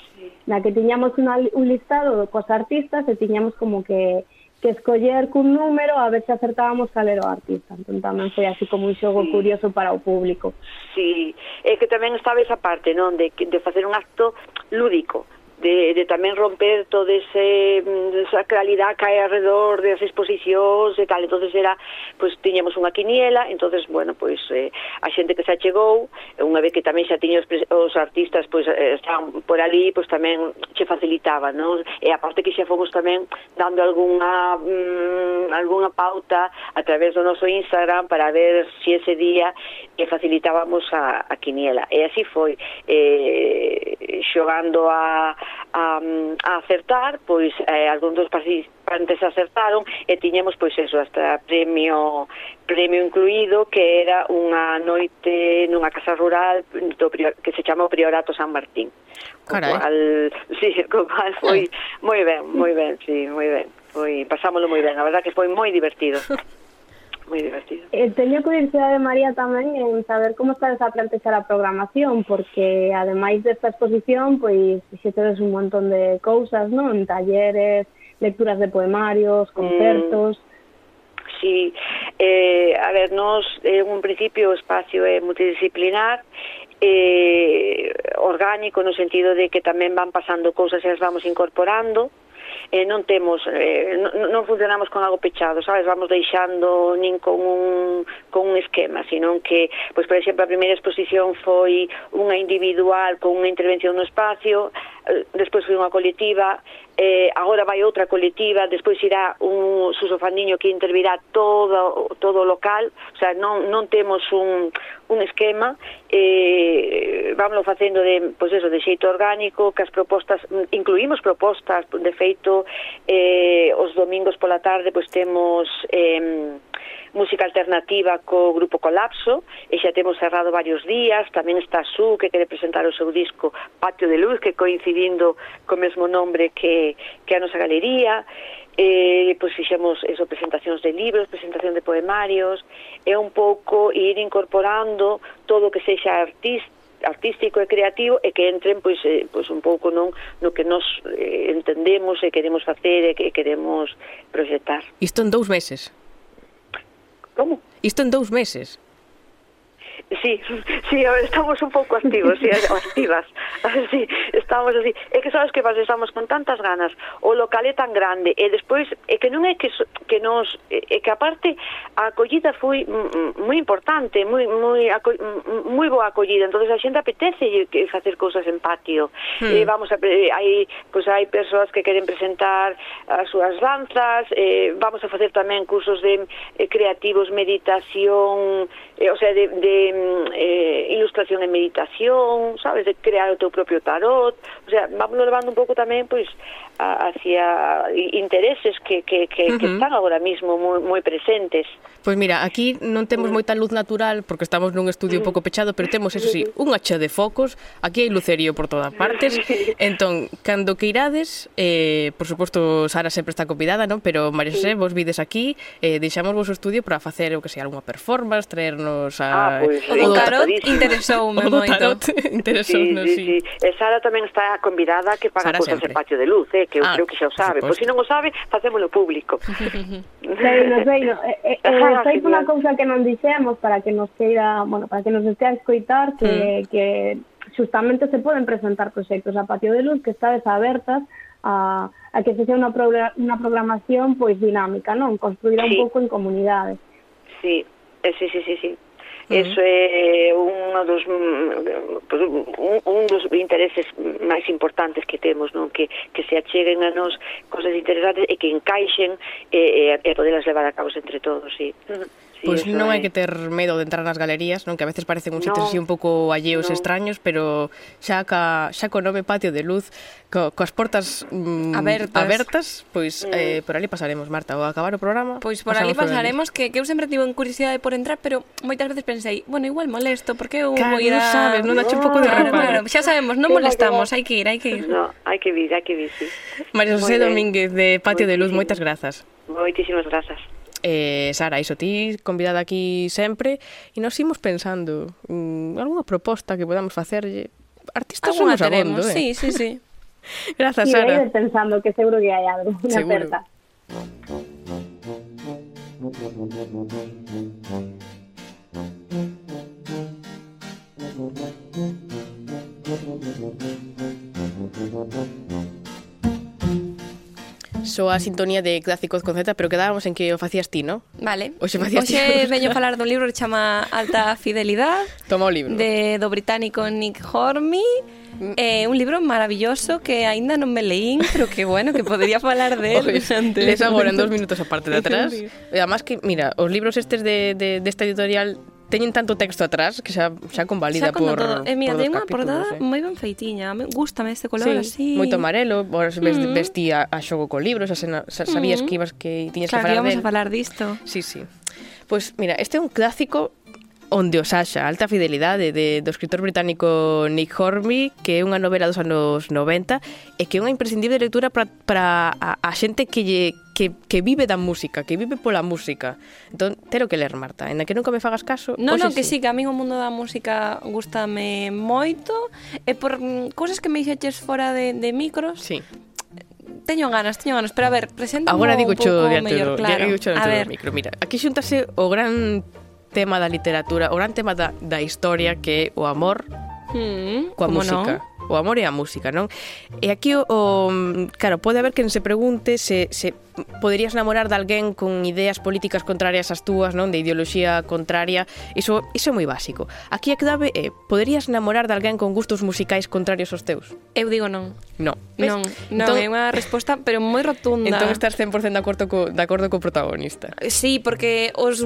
na que tiñamos una, un listado cos artistas e tiñamos como que que escoller cun número a ver se acertábamos cal era o artista. Entón tamén foi así como un xogo sí. curioso para o público. Sí, é que tamén estaba esa parte, non, de, de facer un acto lúdico, de, de tamén romper todo ese mm, esa sacralidade que hai alrededor das exposicións e tal, entonces era pois pues, tiñamos unha quiniela, entonces bueno, pois pues, eh, a xente que se achegou, unha vez que tamén xa tiña os, os artistas pois pues, eh, estaban por ali, pois pues, tamén che facilitaba, non? E aparte que xa fomos tamén dando algunha mm, algunha pauta a través do noso Instagram para ver se si ese día que facilitábamos a, a quiniela. E así foi, eh, xogando a a, a acertar, pois eh, algúns dos participantes acertaron e tiñemos pois eso, hasta premio premio incluído que era unha noite nunha casa rural do prior, que se chama o Priorato San Martín. Carai. Cual, sí, co cual foi ah. moi ben, moi ben, sí, moi ben. Foi, pasámolo moi ben, a verdad que foi moi divertido. moi divertido. Eh, teño curiosidade, María, tamén en saber como estades a plantexar a programación, porque ademais desta exposición, pois, xetedes un montón de cousas, non? Talleres, lecturas de poemarios, mm. concertos... Mm. Sí, eh, a ver, nos, en un principio o espacio é multidisciplinar, eh, orgánico no sentido de que tamén van pasando cousas e as vamos incorporando, eh, non temos eh, non, non funcionamos con algo pechado, sabes, vamos deixando nin con un con un esquema, senón que pois por exemplo a primeira exposición foi unha individual con unha intervención no espacio, Eh, despois foi unha colectiva, eh, agora vai outra colectiva, despois irá un Suso Fandiño que intervirá todo todo o local, o sea, non, non temos un, un esquema, eh, vamos facendo de, pois eso, de xeito orgánico, que as propostas, incluímos propostas, de feito, eh, os domingos pola tarde, pois temos... Eh, música alternativa co grupo Colapso e xa temos cerrado varios días, tamén está Su que quere presentar o seu disco Patio de Luz que coincidindo co mesmo nombre que, que a nosa galería eh, pois fixemos eso, presentacións de libros, presentación de poemarios, é un pouco ir incorporando todo o que sexa artista artístico e creativo e que entren pois, eh, pois un pouco non no que nos eh, entendemos e queremos facer e que queremos proxectar. Isto en dous meses. Como? Isto en dous meses. Sí, sí, estamos un pouco activos, sí, activas. Sí, estamos así. É que sabes que vas, estamos con tantas ganas, o local é tan grande, e despois, é que non é que, que nos, é que aparte, a acollida foi moi importante, moi, moi, moi boa acollida, entonces a xente apetece facer cousas en patio. Hmm. E vamos a, eh, hai, pois pues, hai persoas que queren presentar as súas danzas, eh, vamos a facer tamén cursos de eh, creativos, meditación, eh, o sea, de, de mm, eh, ilustración e meditación, sabes, de crear o teu propio tarot, o sea, vamos levando un pouco tamén, pois, hacia intereses que, que, que, uh -huh. que están agora mismo moi, moi presentes. Pois mira, aquí non temos moita luz natural porque estamos nun estudio un pouco pechado, pero temos, eso sí, un hacha de focos, aquí hai lucerío por todas partes. Entón, cando que irades, eh, por suposto, Sara sempre está convidada, non? pero María José, vos vides aquí, eh, deixamos vos o estudio para facer o que sea, algunha performance, traernos a... Ah, pues, o do tarot interesoume moito. O tarot interesoume, sí, sí, sí. sí. E Sara tamén está convidada que paga cosas en patio de luz, eh, que eu ah, creo que xa o sabe, pois se non o sabe, facémolo público. Sei, non sei, no. eh, eh, eh ah, sei unha cousa que non dixemos para que nos queira, bueno, para que nos estea a escoitar que, mm. que justamente se poden presentar proxectos a Patio de Luz que está desabertas a, a que se sea unha, pro, unha programación pois dinámica, non? Construída sí. un pouco en comunidades. Sí, eh, sí, sí, sí, sí. Eso é un dos un, un dos intereses máis importantes que temos, non? Que, que se acheguen a nos cosas interesantes e que encaixen e, e, e poderlas levar a cabo entre todos, sí. Uh -huh. Pois pues non hai que ter medo de entrar nas galerías, non que a veces parecen un sitio no, así un pouco alleos no. extraños, pero xa ca, xa co nove patio de luz, co, coas portas mm, abertas. abertas, pois mm. eh, por ali pasaremos, Marta, ao acabar o programa. Pois por ali pasaremos, por que, que eu sempre tivo en curiosidade por entrar, pero moitas veces pensei, bueno, igual molesto, porque eu claro, vou ir a... sabes, non dache un pouco de reparo. Claro, claro, xa sabemos, non molestamos, hai que ir, hai que ir. No, hai que vir, hai que vir, sí. María José Domínguez, de Patio de Luz, moitas grazas. Moitísimas grazas. Eh, Sara, iso ti convidada aquí sempre e nos imos pensando mm, algunha proposta que podamos facerlle. Artistas somos abondo, eh? Sí, sí, sí. Grazas, sí, Sara. Pensando que seguro que hai algo, unha seguro. aperta soa a sintonía de Clásicos con Z, pero quedábamos en que o facías ti, no? Vale. Oxe, facías Oxe veño falar dun libro que chama Alta Fidelidad. Toma o libro. De, do británico Nick Hormy. É mm. eh, un libro maravilloso que aínda non me leín, pero que bueno, que podería falar de él antes. Les agora en dos minutos aparte de atrás. E además que, mira, os libros estes de, de, de editorial teñen tanto texto atrás que xa xa convalida xa por todo. E mira, ten unha portada eh? moi ben feitiña, me gustame este color sí, así. Moito amarelo, vos mm. -hmm. vestía a xogo co libros, xa sabías mm. -hmm. que ibas que tiñas claro, que falar de Claro, íbamos del. a falar disto. Sí, sí. Pois pues, mira, este é un clásico Onde os haxa, alta fidelidade de, do escritor británico Nick Hornby, que é unha novela dos anos 90 e que é unha imprescindible lectura para a, a xente que lle que, que vive da música, que vive pola música. Entón, tero que ler, Marta, en que nunca me fagas caso. Non, non, que sí. sí, que a mí o mundo da música gustame moito, e por cousas que me dixeches fora de, de micros, sí. Teño ganas, teño ganas, pero a ver, presenta Agora digo cho diante mellor, claro. digo cho a ver. micro. Mira, aquí xuntase o gran tema da literatura, o gran tema da, da historia que é o amor mm, coa música. No? o amor e a música, non? E aquí o, o claro, pode haber quen se pregunte se se poderías namorar de alguén con ideas políticas contrarias ás túas, non? De ideoloxía contraria. Iso iso é moi básico. Aquí a clave é, poderías namorar de alguén con gustos musicais contrarios aos teus? Eu digo non. No. Non, non, entón, é unha resposta pero moi rotunda. Entón estás 100% de acordo co de acordo co protagonista. Sí, porque os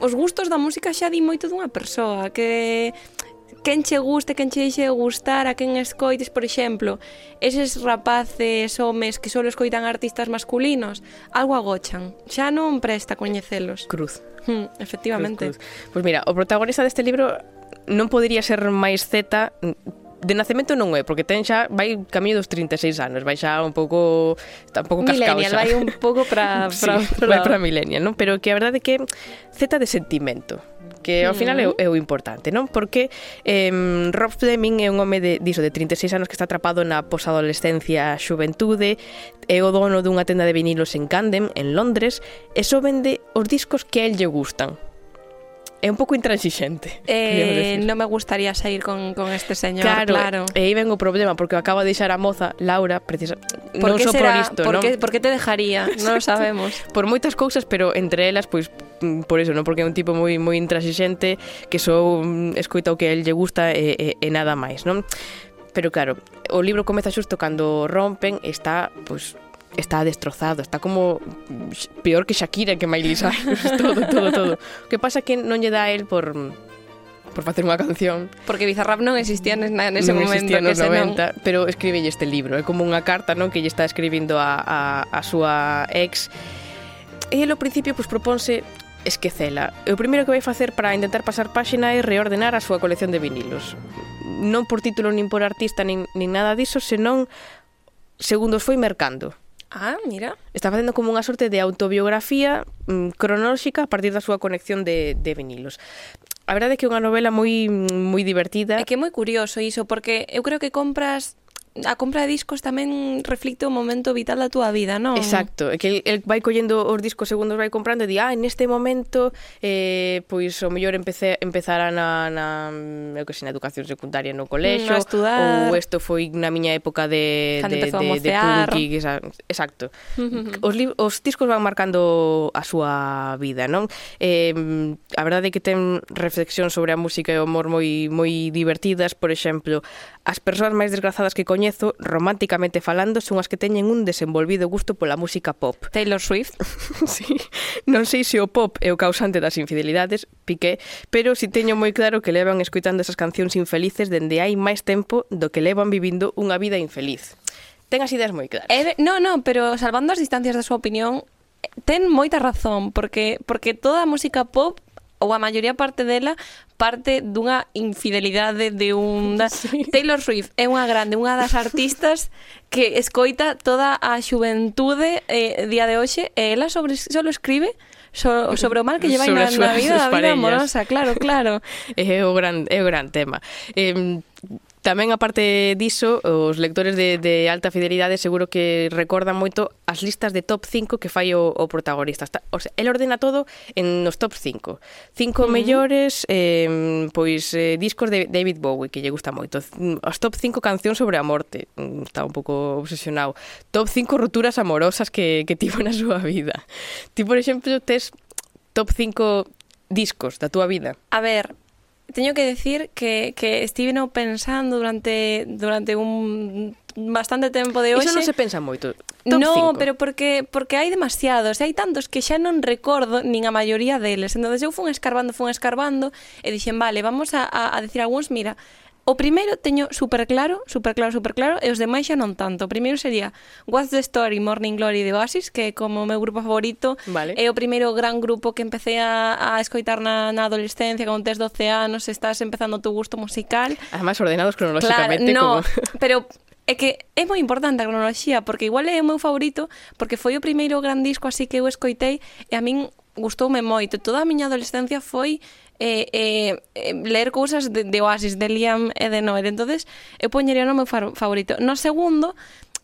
os gustos da música xa di moito dunha persoa que quen che guste, quen che deixe de gustar, a quen escoites, por exemplo, eses rapaces, homes que só escoitan artistas masculinos, algo agochan. Xa non presta coñecelos. Cruz. Hmm, efectivamente. Cruz, cruz. Pois mira, o protagonista deste libro non podería ser máis Z de nacemento non é, porque ten xa vai camiño dos 36 anos, vai xa un pouco está un pouco cascado xa. vai un pouco para para sí, para, vai para millennial, non? Pero que a verdade é que Z de sentimento que ao final é, o, é o importante, non? Porque eh, Rob Fleming é un home de, diso, de 36 anos que está atrapado na posadolescencia xuventude, é o dono dunha tenda de vinilos en Camden, en Londres, e só vende os discos que a él lle gustan É un pouco intransixente. Eh, non me gustaría sair con, con este señor, claro. claro. E aí ven o problema, porque acaba de deixar a moza, Laura, precisa, non só por isto, por non? Que, por que te dejaría? non sabemos. Por moitas cousas, pero entre elas, pois, mm, por eso, non? Porque é un tipo moi moi intransixente que só mm, escoita o que a él lle gusta e, e, e nada máis, non? Pero claro, o libro comeza xusto cando rompen, está, pois, está destrozado, está como peor que Shakira, que Miley Cyrus, todo, todo, todo. O que pasa que non lle dá a él por por facer unha canción. Porque Bizarrap non existía na, nese non momento. Non existía nos 90, non... pero escribe este libro. É como unha carta non que lle está escribindo a, a, a súa ex. E ele ao principio pues, propónse esquecela. E o primeiro que vai facer para intentar pasar páxina é reordenar a súa colección de vinilos. Non por título, nin por artista, nin, nin nada diso, senón segundos foi mercando. Ah, mira. Está facendo como unha sorte de autobiografía mm, cronolóxica a partir da súa conexión de, de vinilos. A verdade é que é unha novela moi moi divertida. É que é moi curioso iso, porque eu creo que compras a compra de discos tamén reflicte o momento vital da túa vida, non? Exacto, é que el, el vai collendo os discos segundos vai comprando e di, ah, en este momento eh, pois o mellor empecé, empezara na, na, eu que sei, na educación secundaria no colexo, mm, estudar. ou isto foi na miña época de, Cando de, de, de punky, exacto. os, li, os discos van marcando a súa vida, non? Eh, a verdade é que ten reflexión sobre a música e o humor moi moi divertidas, por exemplo, as persoas máis desgrazadas que coñezo recoñezo, románticamente falando, son as que teñen un desenvolvido gusto pola música pop. Taylor Swift? sí. Non sei se o pop é o causante das infidelidades, Piqué, pero si teño moi claro que levan escuitando esas cancións infelices dende hai máis tempo do que levan vivindo unha vida infeliz. Ten as ideas moi claras. Eh, no, no, pero salvando as distancias da súa opinión, ten moita razón, porque porque toda a música pop ou a maioría parte dela parte dunha infidelidade de un sí. Taylor Swift é unha grande, unha das artistas que escoita toda a xuventude eh, día de hoxe e ela sobre, solo escribe so, sobre o mal que lleva na, na vida, a vida amorosa, claro, claro. É o gran, é o gran tema. Eh, Tamén, aparte diso, os lectores de, de alta fidelidade seguro que recordan moito as listas de top 5 que fai o, o protagonista. Está, o sea, el ordena todo en nos top 5. Cinco mm. mellores eh, pois eh, discos de David Bowie, que lle gusta moito. As top 5 cancións sobre a morte. Mm, está un pouco obsesionado. Top 5 roturas amorosas que, que tivo na súa vida. Ti, por exemplo, tes top 5 discos da túa vida? A ver, teño que decir que, que estive no pensando durante durante un bastante tempo de hoxe. Iso non se pensa moito. Top no, cinco. pero porque porque hai demasiados, e hai tantos que xa non recordo nin a maioría deles. Entonces eu fun escarbando, fun escarbando e dixen, "Vale, vamos a a, a decir algúns, mira, O primeiro teño super claro, super claro, super claro, e os demais xa non tanto. O primeiro sería What's the Story, Morning Glory de Oasis, que é como o meu grupo favorito. Vale. É o primeiro gran grupo que empecé a, a escoitar na, na adolescencia, con tes 12 anos, estás empezando o teu gusto musical. Además, ordenados cronolóxicamente. Claro, no, como... pero é que é moi importante a cronoloxía, porque igual é o meu favorito, porque foi o primeiro gran disco así que eu escoitei, e a min gustoume moito. Toda a miña adolescencia foi eh, eh, ler cousas de, de Oasis, de Liam e de Noel. entonces eu poñería o no meu favorito. No segundo,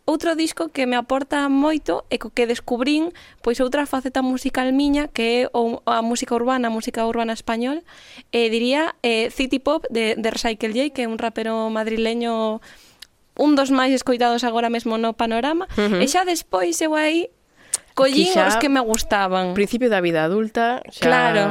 outro disco que me aporta moito e co que descubrín pois outra faceta musical miña que é a música urbana, a música urbana español, e eh, diría eh, City Pop de, de Recycle J, que é un rapero madrileño un dos máis escoitados agora mesmo no panorama, uh -huh. e xa despois eu aí Collín xa, os que me gustaban. Principio da vida adulta, xa... Claro.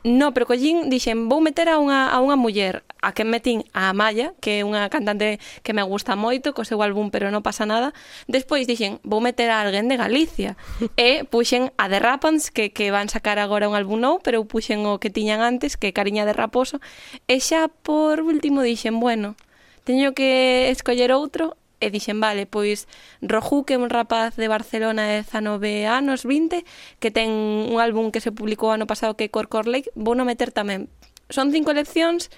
No, pero collín dixen, vou meter a unha, a unha muller a que metín a Amaya, que é unha cantante que me gusta moito, co seu álbum Pero non pasa nada. Despois dixen, vou meter a alguén de Galicia. e puxen a The Rapans, que, que van sacar agora un álbum nou, pero puxen o que tiñan antes, que Cariña de Raposo. E xa por último dixen, bueno, teño que escoller outro e dixen, vale, pois Rojú, que é un rapaz de Barcelona de 19 anos, 20, que ten un álbum que se publicou ano pasado que é Corcor Lake, vou no meter tamén. Son cinco leccións,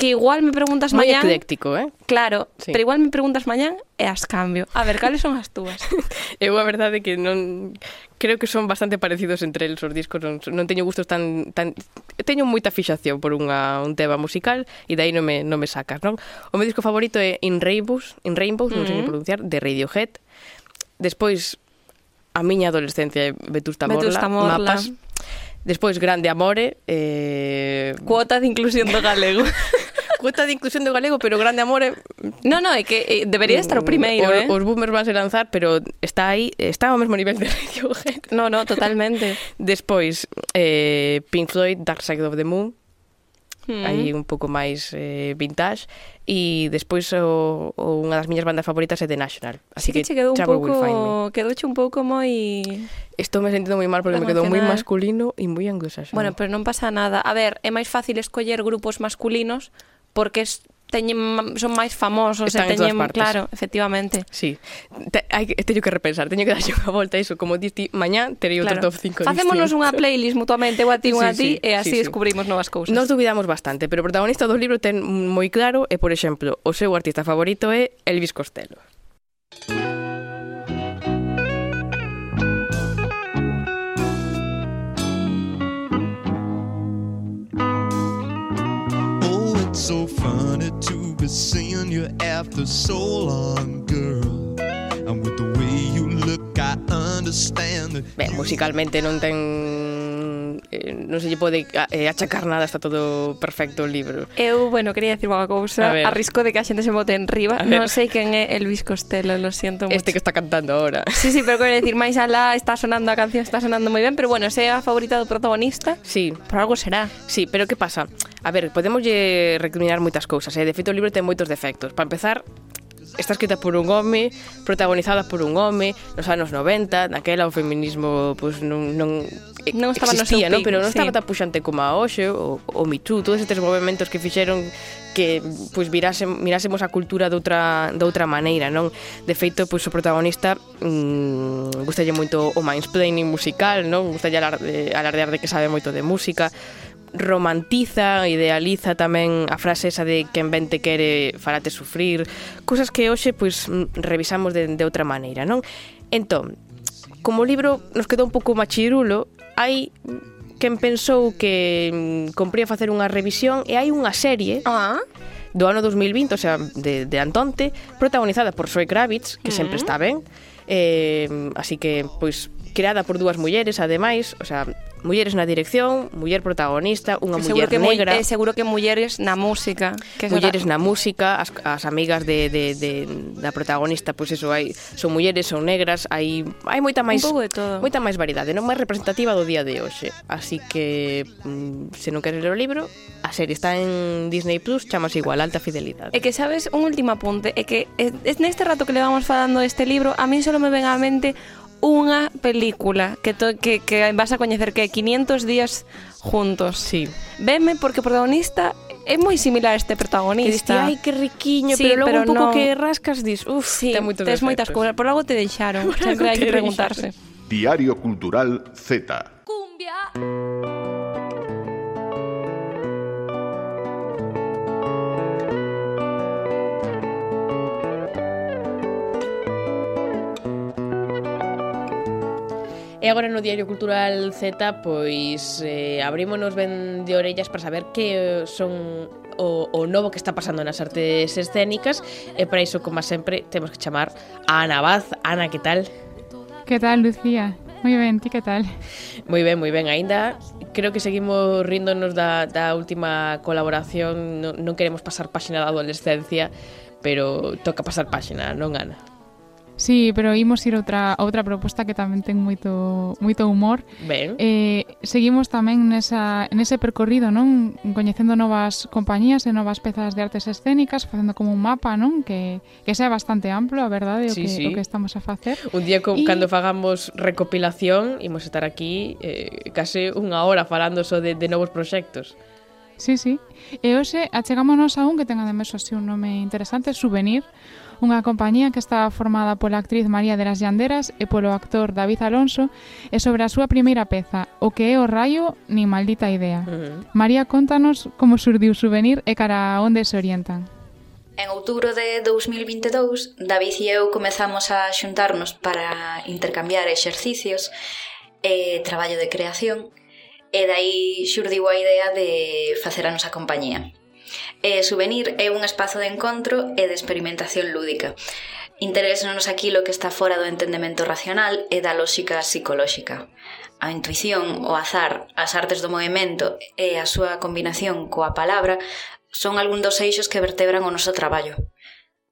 que igual me preguntas Moi mañán... Moi ecléctico, eh? Claro, sí. pero igual me preguntas mañán e as cambio. A ver, cales son as túas? Eu a verdade que non... Creo que son bastante parecidos entre eles os discos. Non, non teño gustos tan... tan... Teño moita fixación por unha, un tema musical e dai non me, non me sacas, non? O meu disco favorito é In Rainbows, In Rainbows, mm -hmm. non sei mm. pronunciar, de Radiohead. Despois, a miña adolescencia é Vetusta Morla, Vetusta Morla, Mapas, Despois, Grande Amore... Eh... Cuota de inclusión do galego. cuota de inclusión do galego, pero grande amor é... No, no, é que eh, debería estar o primeiro, o, eh? Os boomers vanse lanzar, pero está aí, está ao mesmo nivel de Radiohead. No, no, totalmente. Despois, eh, Pink Floyd, Dark Side of the Moon, mm. aí un pouco máis eh, vintage e despois o, o unha das miñas bandas favoritas é The National. Así sí que, que che quedou un pouco quedouche un pouco moi Estou me sentindo moi mal porque me quedou moi masculino e moi anglosaxón. Bueno, pero non pasa nada. A ver, é máis fácil escoller grupos masculinos porque teñen son máis famosos Están e teñen, claro, efectivamente. Sí. Te, hai, teño que repensar, teño que darlle unha volta a iso, como diste mañá terei outro claro. top 5. Facémonos unha playlist mutuamente, ou a ti, sí, a ti, sí, e así sí, descubrimos sí. novas cousas. Nos duvidamos bastante, pero o protagonista do libro ten moi claro e, por exemplo, o seu artista favorito é Elvis Costello. So funny to be seeing you after so long, girl. And with the way you look, I understand that Ben, musicalmente non ten eh, non se lle pode eh, achacar nada, está todo perfecto o libro. Eu, bueno, quería decir unha cousa, a, ver. a risco de que a xente se bote en riba, non sei quen é Elvis Costello, lo siento moito. Este que está cantando ahora. Sí, sí, pero quero dicir, máis alá, está sonando a canción, está sonando moi ben, pero bueno, se é a favorita do protagonista, sí. por algo será. Sí, pero que pasa? A ver, podemos recriminar moitas cousas, eh? de feito o libro ten moitos defectos. Para empezar, está escrita por un home, protagonizada por un home, nos anos 90, naquela o feminismo pois, non, non non estaba existía, no seu pico, ¿no? pero non sí. estaba tan puxante como a hoxe, o, o Me Too, todos estes movimentos que fixeron que pois virase, mirásemos a cultura de outra, de outra maneira, non? De feito, pois o protagonista mmm, gustalle moito o mansplaining musical, non? Gustalle eh, alardear de que sabe moito de música, romantiza, idealiza tamén a frase esa de quen ben te quere farate sufrir, cousas que hoxe pois revisamos de, de outra maneira, non? Entón, como o libro nos quedou un pouco machirulo, hai quen pensou que mm, compría facer unha revisión e hai unha serie ah. do ano 2020, o sea, de, de Antonte, protagonizada por Zoe Kravitz, que mm. sempre está ben, eh, así que, pois, creada por dúas mulleres, ademais, o sea, mulleres na dirección, muller protagonista, unha muller que negra. Eh, seguro que mulleres na música. Que mulleres na música, as, as amigas de, de, de, da protagonista, pois pues eso, hai, son mulleres, son negras, hai, hai moita máis moita máis variedade, non máis representativa do día de hoxe. Así que, mm, se non queres ler o libro, a serie está en Disney Plus, chamas igual, Alta Fidelidade. E que sabes, un último apunte, é que eh, é, é neste rato que le vamos falando este libro, a mí solo me ven á mente unha película que, to, que, que vas a coñecer que é 500 días juntos. Sí. Veme porque o protagonista é moi similar a este protagonista. Que ai, que riquiño, sí, pero logo pero un pouco no... que rascas dis, uf, sí, ten moitos tes moitas cousas, por algo te deixaron, sempre hai que preguntarse. Diario Cultural Z. Cumbia. E agora no Diario Cultural Z pois eh, abrímonos ben de orellas para saber que eh, son o, o novo que está pasando nas artes escénicas e para iso, como sempre, temos que chamar a Ana Vaz. Ana, que tal? Que tal, Lucía? Moi ben, ti que tal? Moi ben, moi ben, aínda creo que seguimos ríndonos da, da última colaboración, non, non queremos pasar páxina da adolescencia, pero toca pasar páxina, non Ana? Sí, pero imos ir outra, outra proposta que tamén ten moito, moito humor. Ben. Eh, seguimos tamén nesa, nese percorrido, non? Coñecendo novas compañías e novas pezas de artes escénicas, facendo como un mapa, non? Que, que sea bastante amplo, a verdade, sí, o, que, sí. o que estamos a facer. Un día, co, y... cando fagamos recopilación, imos estar aquí eh, case unha hora falando só de, de novos proxectos. Sí, sí. E hoxe achegámonos a un que ten ademais así un nome interesante, Souvenir, unha compañía que está formada pola actriz María de las Llanderas e polo actor David Alonso e sobre a súa primeira peza, O que é o raio ni maldita idea. Uh -huh. María, contanos como surdiu Souvenir e cara a onde se orientan. En outubro de 2022, David e eu comezamos a xuntarnos para intercambiar exercicios e traballo de creación e dai xurdiu a idea de facer a nosa compañía. E Souvenir é un espazo de encontro e de experimentación lúdica. Interésanos aquilo que está fora do entendemento racional e da lógica psicolóxica. A intuición, o azar, as artes do movimento e a súa combinación coa palabra son algún dos eixos que vertebran o noso traballo.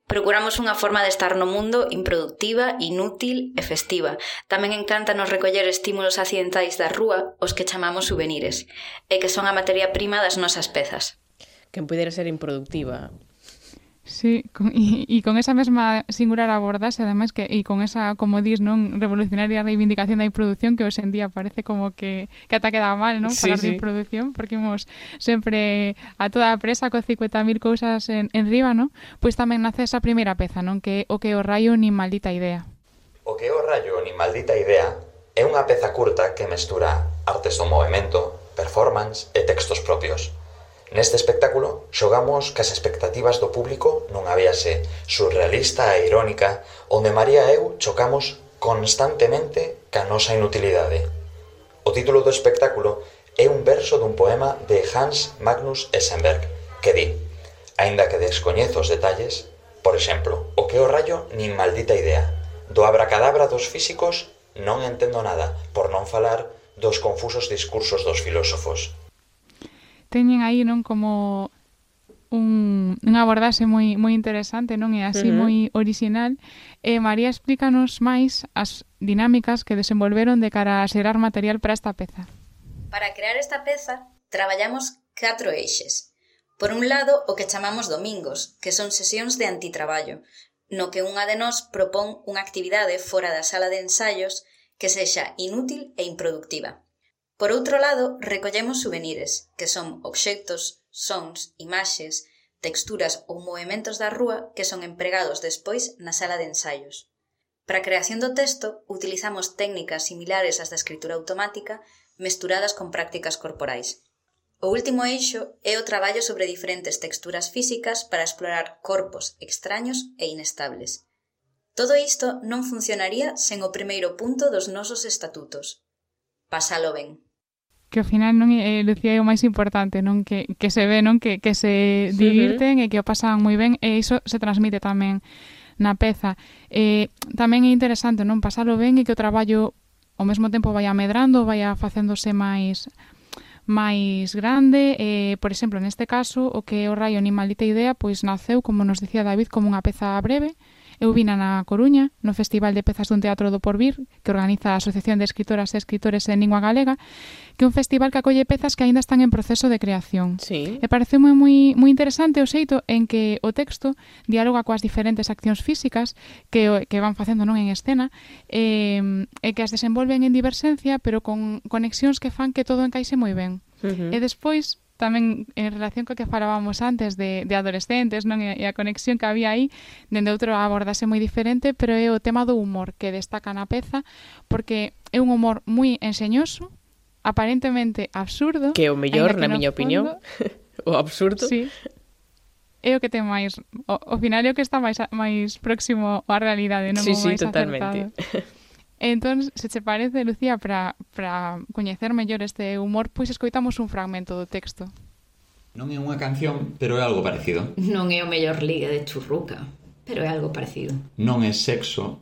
Procuramos unha forma de estar no mundo improductiva, inútil e festiva. Tamén encanta nos recoller estímulos accidentais da rúa, os que chamamos souvenirs, e que son a materia prima das nosas pezas quen pudera ser improductiva. Sí, con, e, y con esa mesma singular abordase, ademais que e con esa, como dis, non revolucionaria reivindicación da improducción, que hoxe en día parece como que que ata queda mal, non? Falar sí, de improducción, porque imos sempre a toda a presa co 50.000 cousas en, en riba, non? Pois tamén nace esa primeira peza, non? Que o que o rayo ni maldita idea. O que o rayo ni maldita idea é unha peza curta que mestura artes do movimento, performance e textos propios Neste espectáculo xogamos cas expectativas do público nunha viaxe surrealista e irónica onde María e eu chocamos constantemente ca nosa inutilidade. O título do espectáculo é un verso dun poema de Hans Magnus Essenberg que di Ainda que descoñezo os detalles, por exemplo, o que é o rayo nin maldita idea. Do abracadabra dos físicos non entendo nada, por non falar dos confusos discursos dos filósofos teñen aí non como un, unha abordaxe moi moi interesante, non é así uh -huh. moi orixinal. E María explícanos máis as dinámicas que desenvolveron de cara a xerar material para esta peza. Para crear esta peza traballamos catro eixes. Por un lado, o que chamamos domingos, que son sesións de antitraballo, no que unha de nós propón unha actividade fora da sala de ensaios que sexa inútil e improductiva. Por outro lado, recollemos souvenirs, que son obxectos, sons, imaxes, texturas ou movimentos da rúa que son empregados despois na sala de ensaios. Para a creación do texto, utilizamos técnicas similares ás da escritura automática mesturadas con prácticas corporais. O último eixo é o traballo sobre diferentes texturas físicas para explorar corpos extraños e inestables. Todo isto non funcionaría sen o primeiro punto dos nosos estatutos. Pasalo ben que ao final non é, eh, Lucía é o máis importante, non? Que, que se ve, non? Que, que se divirten sí, e que o pasan moi ben e iso se transmite tamén na peza. E tamén é interesante, non, pasalo ben e que o traballo ao mesmo tempo vai amedrando, vai facéndose máis máis grande, eh, por exemplo, neste caso, o que o Raio ni maldita idea, pois naceu, como nos dicía David, como unha peza breve, Eu vina na Coruña, no Festival de Pezas dun Teatro do Porvir, que organiza a Asociación de Escritoras e Escritores en Lingua Galega, que é un festival que acolle pezas que aínda están en proceso de creación. Sí. E parece moi, moi, moi interesante o xeito en que o texto diáloga coas diferentes accións físicas que, que van facendo non en escena eh, e que as desenvolven en diversencia pero con conexións que fan que todo encaixe moi ben. Uh -huh. E despois tamén en relación co que falábamos antes de, de adolescentes non e a conexión que había aí dende outro abordase moi diferente pero é o tema do humor que destaca na peza porque é un humor moi enseñoso aparentemente absurdo que é o mellor, na miña opinión fondo, o absurdo sí, é o que ten máis o, o final é o que está máis máis próximo á realidade, non sí, sí, máis totalmente. Acertado. Entón, se che parece, Lucía, para coñecer mellor este humor, pois escoitamos un fragmento do texto. Non é unha canción, pero é algo parecido. Non é o mellor ligue de churruca, pero é algo parecido. Non é sexo,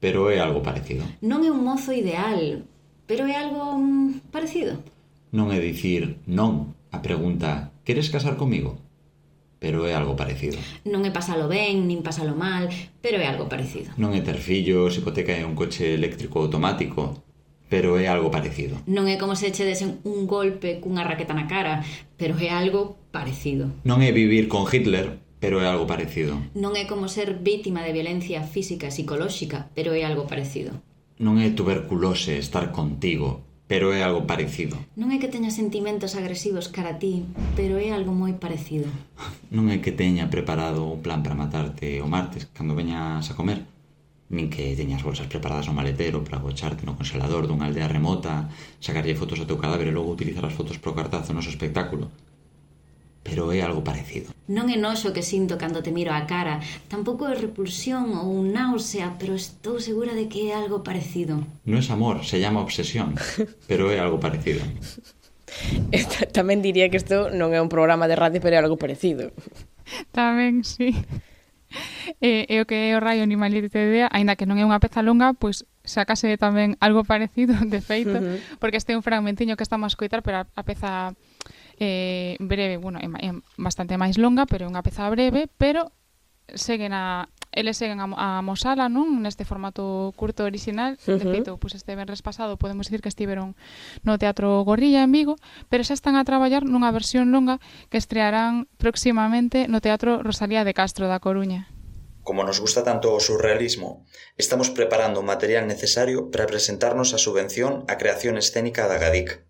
pero é algo parecido. Non é un mozo ideal, Pero é algo mm, parecido? Non é dicir non a pregunta queres casar comigo? Pero é algo parecido. Non é pasalo ben, nin pasalo mal, pero é algo parecido. Non é ter fillos, hipoteca e un coche eléctrico automático, pero é algo parecido. Non é como se che desen un golpe cunha raqueta na cara, pero é algo parecido. Non é vivir con Hitler, pero é algo parecido. Non é como ser vítima de violencia física e psicolóxica, pero é algo parecido. Non é tuberculose estar contigo, pero é algo parecido. Non é que teña sentimentos agresivos cara a ti, pero é algo moi parecido. Non é que teña preparado un plan para matarte o martes cando veñas a comer, nin que teñas bolsas preparadas no maletero para gocharte no congelador dunha aldea remota, sacarlle fotos ao teu cadáver e logo utilizar as fotos pro cartazo no noso espectáculo. Pero é algo parecido. Non é noxo que sinto cando te miro a cara, tampouco é repulsión ou náusea, pero estou segura de que é algo parecido. Non é amor, se llama obsesión, pero é algo parecido. Esta, tamén diría que isto non é un programa de radio, pero é algo parecido. Tamén, sí. E, e o que é o raio animalite de idea, aínda que non é unha peza longa, pois sacase tamén algo parecido, de feito, uh -huh. porque este é un fragmentiño que estamos a escoitar, pero a, a peza eh, breve, bueno, é, é bastante máis longa, pero é unha peza breve, pero seguen a eles seguen a, a mosala, non? Neste formato curto original, uh -huh. de feito, pois este venres pasado podemos dicir que estiveron no Teatro Gorrilla en Vigo, pero xa están a traballar nunha versión longa que estrearán próximamente no Teatro Rosalía de Castro da Coruña. Como nos gusta tanto o surrealismo, estamos preparando o material necesario para presentarnos a subvención a creación escénica da GADIC.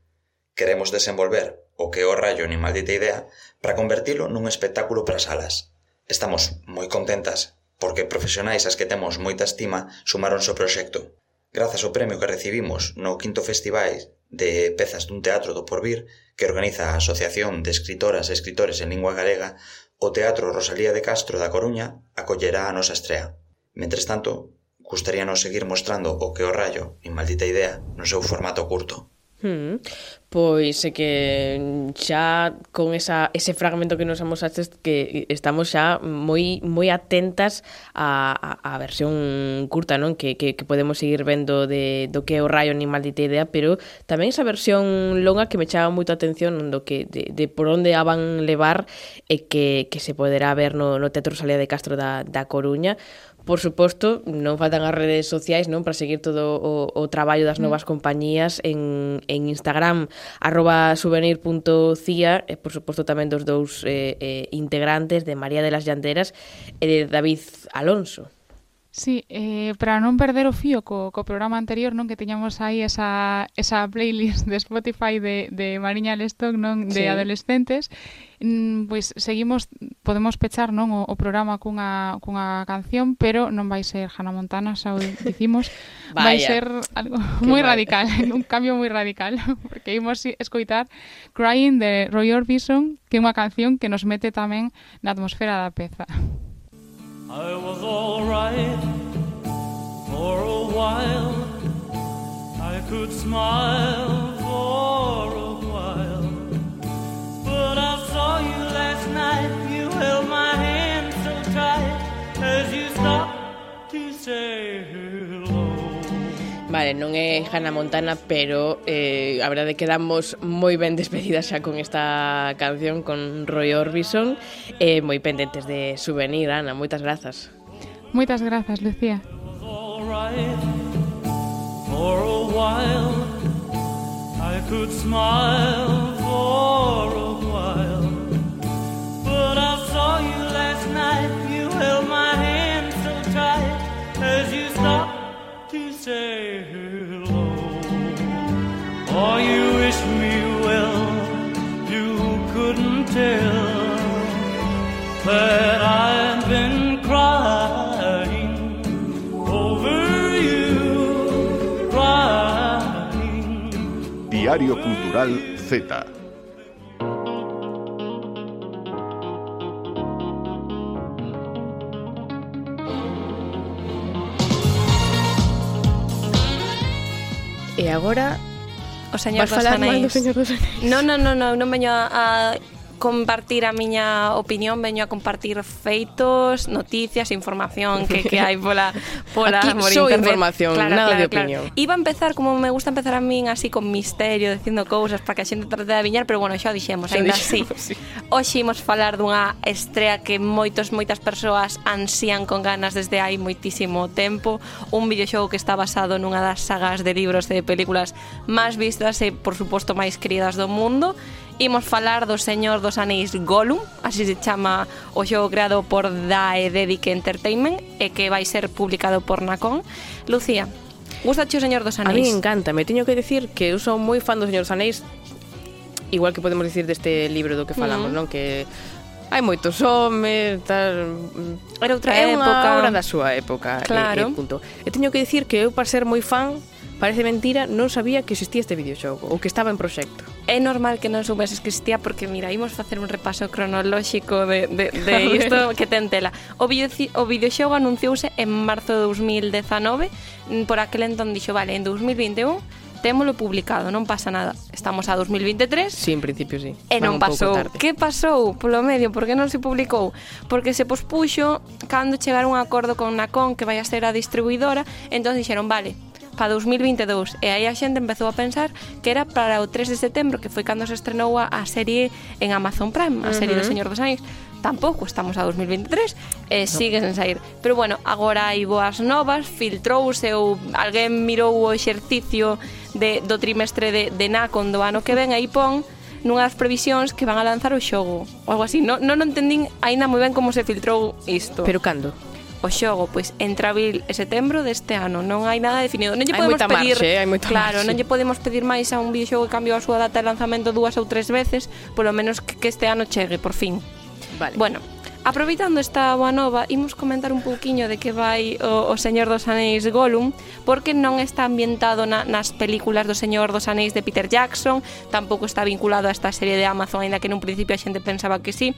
Queremos desenvolver o que o Rayo nin maldita idea para convertilo nun espectáculo para salas. Estamos moi contentas porque profesionais as que temos moita estima sumaronse ao proxecto. Grazas ao premio que recibimos no quinto festival de pezas dun teatro do Porvir que organiza a Asociación de Escritoras e Escritores en Lingua Galega, o Teatro Rosalía de Castro da Coruña acollerá a nosa estrea. Mentres tanto, gustaríanos seguir mostrando o que o Rayo, nin maldita idea, no seu formato curto. Hmm. Pois é que xa con esa, ese fragmento que nos amosaste que estamos xa moi moi atentas a, a, a versión curta, non? Que, que, que podemos seguir vendo de, do que é o raio ni maldita idea, pero tamén esa versión longa que me chama moito atención non? do que de, de por onde a van levar e que, que se poderá ver no, no Teatro Salea de Castro da, da Coruña, Por suposto, non faltan as redes sociais non para seguir todo o, o traballo das mm. novas compañías en, en Instagram, arroba souvenir.cia, e eh, por suposto tamén dos dous eh, eh, integrantes de María de las Llanteras e de David Alonso. Sí, eh, para non perder o fío co, co programa anterior, non que tiñamos aí esa, esa playlist de Spotify de, de Mariña Lestock, non de sí. adolescentes, mm, pois seguimos, podemos pechar non o, o programa cunha, cunha canción, pero non vai ser Hannah Montana, xa o dicimos, vai ser algo moi radical, un cambio moi radical, porque imos escoitar Crying de Roy Orbison, que é unha canción que nos mete tamén na atmosfera da peza. I was alright for a while. I could smile Vale, non é Hannah Montana, pero eh, a verdade que damos moi ben despedidas xa con esta canción con Roy Orbison e eh, moi pendentes de souvenir, Ana, moitas grazas. Moitas grazas, Lucía. For a while I could smile for a while But I saw you last night You held my hand so tight As you stopped to say Oh, you wish me well. You couldn't tell that I've been crying over you, crying. Diario Cultural Z. E agora o Señor Vas dos falar mal do Señor dos Anéis. Non, non, non, non, non veño a, a compartir a miña opinión, veño a compartir feitos, noticias, información que, que hai pola pola Aquí por só internet. información, claro, nada claro, de opinión. Iba a empezar como me gusta empezar a min así con misterio, dicindo cousas para que a xente trate de adivinar, pero bueno, xa o dixemos, xa ainda así. Sí. Hoxe imos falar dunha estrea que moitos moitas persoas ansían con ganas desde hai moitísimo tempo, un videoxogo que está basado nunha das sagas de libros e de películas máis vistas e por suposto máis queridas do mundo Imos falar do Señor dos Anéis Gollum, así se chama o xogo creado por Daededic Entertainment e que vai ser publicado por Nacon. Lucía, gusta o Señor dos Anéis? A mí encanta, me teño que decir que eu son moi fan do Señor dos Anéis, igual que podemos dicir deste libro do que falamos, mm. non? Que hai moitos homes, tal... Mm, Era outra é época. É unha obra da súa época, claro. e, e punto. E teño que dicir que eu, para ser moi fan, Parece mentira, non sabía que existía este videoxogo ou que estaba en proxecto. É normal que non soubeses que existía porque, mira, imos facer un repaso cronolóxico de, de, de isto que ten tela. O, video, o videoxogo anunciouse en marzo de 2019, mm, por aquel entón dixo, vale, en 2021 témolo publicado, non pasa nada. Estamos a 2023. Sí, en principio sí. E non pasou. Que pasou polo medio? Por que non se publicou? Porque se pospuxo cando chegaron a un acordo con Nacon que vai a ser a distribuidora, entón dixeron, vale, para 2022 e aí a xente empezou a pensar que era para o 3 de setembro que foi cando se estrenou a, a serie en Amazon Prime a serie uh -huh. do Señor dos Anéis tampouco estamos a 2023 e no. sigue sen sair pero bueno, agora hai boas novas filtrouse ou alguén mirou o exercicio de, do trimestre de, de Nacon do ano que ven aí pon nunhas previsións que van a lanzar o xogo ou algo así, non, non entendín aínda moi ben como se filtrou isto Pero cando? o xogo pois entre abril e setembro deste ano. Non hai nada definido. Non lle podemos hai moita pedir, marxe, hai moita claro, marxe. non lle podemos pedir máis a un videoxogo que cambiou a súa data de lanzamento dúas ou tres veces, polo menos que, que este ano chegue por fin. Vale. Bueno, Aproveitando esta boa nova, imos comentar un pouquiño de que vai o, o Señor dos Anéis Gollum, porque non está ambientado na, nas películas do Señor dos Anéis de Peter Jackson, tampouco está vinculado a esta serie de Amazon, aínda que nun principio a xente pensaba que sí.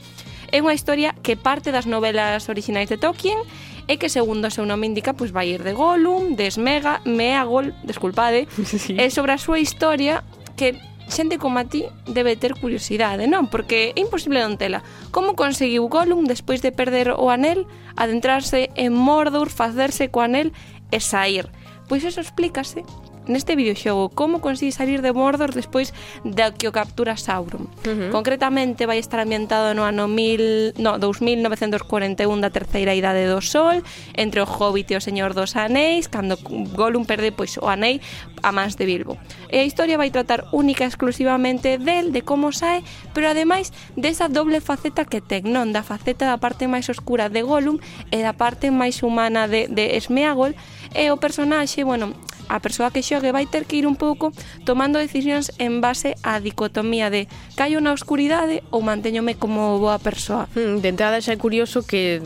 É unha historia que parte das novelas orixinais de Tolkien e que segundo o seu nome indica, pois vai ir de Gollum, de Smega, Meagol, desculpade, sí. e sobre a súa historia que xente como a ti debe ter curiosidade, non? Porque é imposible non tela. Como conseguiu Gollum, despois de perder o anel, adentrarse en Mordor, facerse co anel e sair? Pois eso explícase neste videoxogo como consigue salir de Mordor despois de que o captura Sauron. Uh -huh. Concretamente vai estar ambientado no ano 1000, no, 2941 da terceira idade do Sol, entre o Hobbit e o Señor dos Anéis, cando Gollum perde pois o anei a mans de Bilbo. E a historia vai tratar única e exclusivamente del, de como sae, pero ademais desa doble faceta que ten, non da faceta da parte máis oscura de Gollum e da parte máis humana de, de Smeagol, e o personaxe, bueno, a persoa que xogue vai ter que ir un pouco tomando decisións en base á dicotomía de caio na oscuridade ou mantéñome como boa persoa. Hmm, de entrada xa é curioso que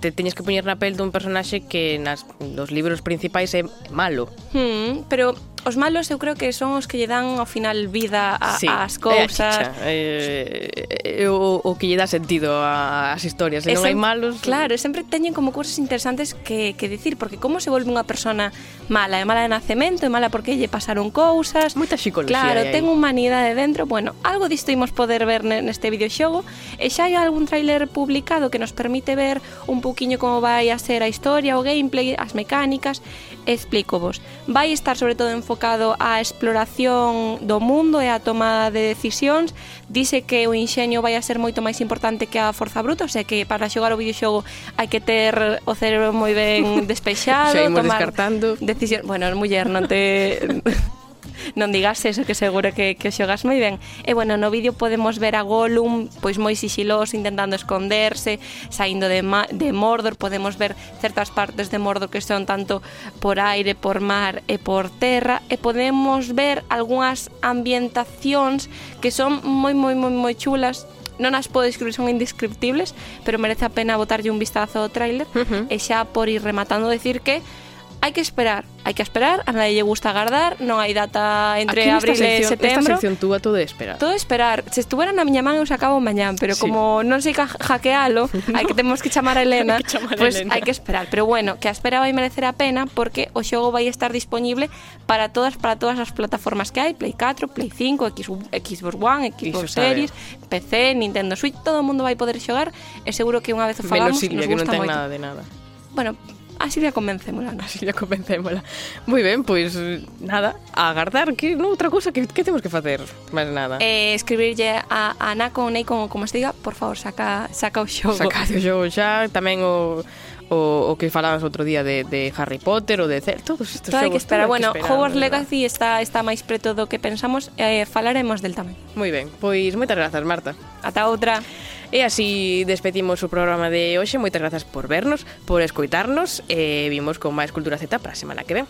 te teñes que poñer na pel dun personaxe que nas dos libros principais é malo. Hmm, pero os malos eu creo que son os que lle dan ao final vida a, sí, ás cousas. É eh, eh, o, o que lle dá sentido ás historias, se non hai malos. Claro, sempre teñen como cousas interesantes que, que dicir, porque como se volve unha persona mala, é mala de nacemento, é mala porque lle pasaron cousas. Moita psicología. Claro, ten humanidade dentro. Bueno, algo disto imos poder ver neste videoxogo e xa hai algún tráiler publicado que nos permite ver un poquinho como vai a ser a historia, o gameplay, as mecánicas explícovos. Vai estar sobre todo enfocado á exploración do mundo e á toma de decisións. Dice que o inxenio vai a ser moito máis importante que a forza bruta, o sea que para xogar o videoxogo hai que ter o cerebro moi ben despeixado, tomar descartando. decisión, bueno, muller, non te non digas eso que seguro que, que xogas moi ben. E bueno, no vídeo podemos ver a Gollum pois moi sigiloso intentando esconderse, saindo de, Ma de Mordor, podemos ver certas partes de Mordor que son tanto por aire, por mar e por terra e podemos ver algunhas ambientacións que son moi moi moi moi chulas non as podo describir, son indescriptibles, pero merece a pena botarlle un vistazo ao tráiler uh -huh. e xa por ir rematando decir que hai que esperar, hai que esperar, a nadie lle gusta agardar, non hai data entre Aquí abril sección, e setembro. Nesta sección a todo de esperar. Todo esperar. Se estuvera na miña man eu sacaba mañán, pero sí. como non sei hackealo, no. hai que temos que chamar a Elena, pois pues, hai que esperar. Pero bueno, que a espera vai merecer a pena porque o xogo vai estar disponible para todas para todas as plataformas que hai, Play 4, Play 5, X, Xbox One, Xbox Series, PC, Nintendo Switch, todo o mundo vai poder xogar e seguro que unha vez o falamos Menos Silvia, nos gusta que non ten moito. nada de nada. Bueno, Así Silvia convencémola, así a convencémola. Moi ben, pois nada, a agardar que noutra cousa que, que temos que facer, máis nada. Eh, escribirlle a, a con ou Neiko, como se diga, por favor, saca, saca o xogo. Saca o xogo xa, tamén o o, o que falabas outro día de, de Harry Potter ou de todos estes todo xogos. que esperar. Bueno, esperar, Hogwarts Legacy está está máis preto do que pensamos, eh, falaremos del tamén. Moi ben, pois moitas grazas, Marta. Ata outra. E así despedimos o programa de hoxe. Moitas grazas por vernos, por escoitarnos e vimos con máis Cultura Z para a semana que ven.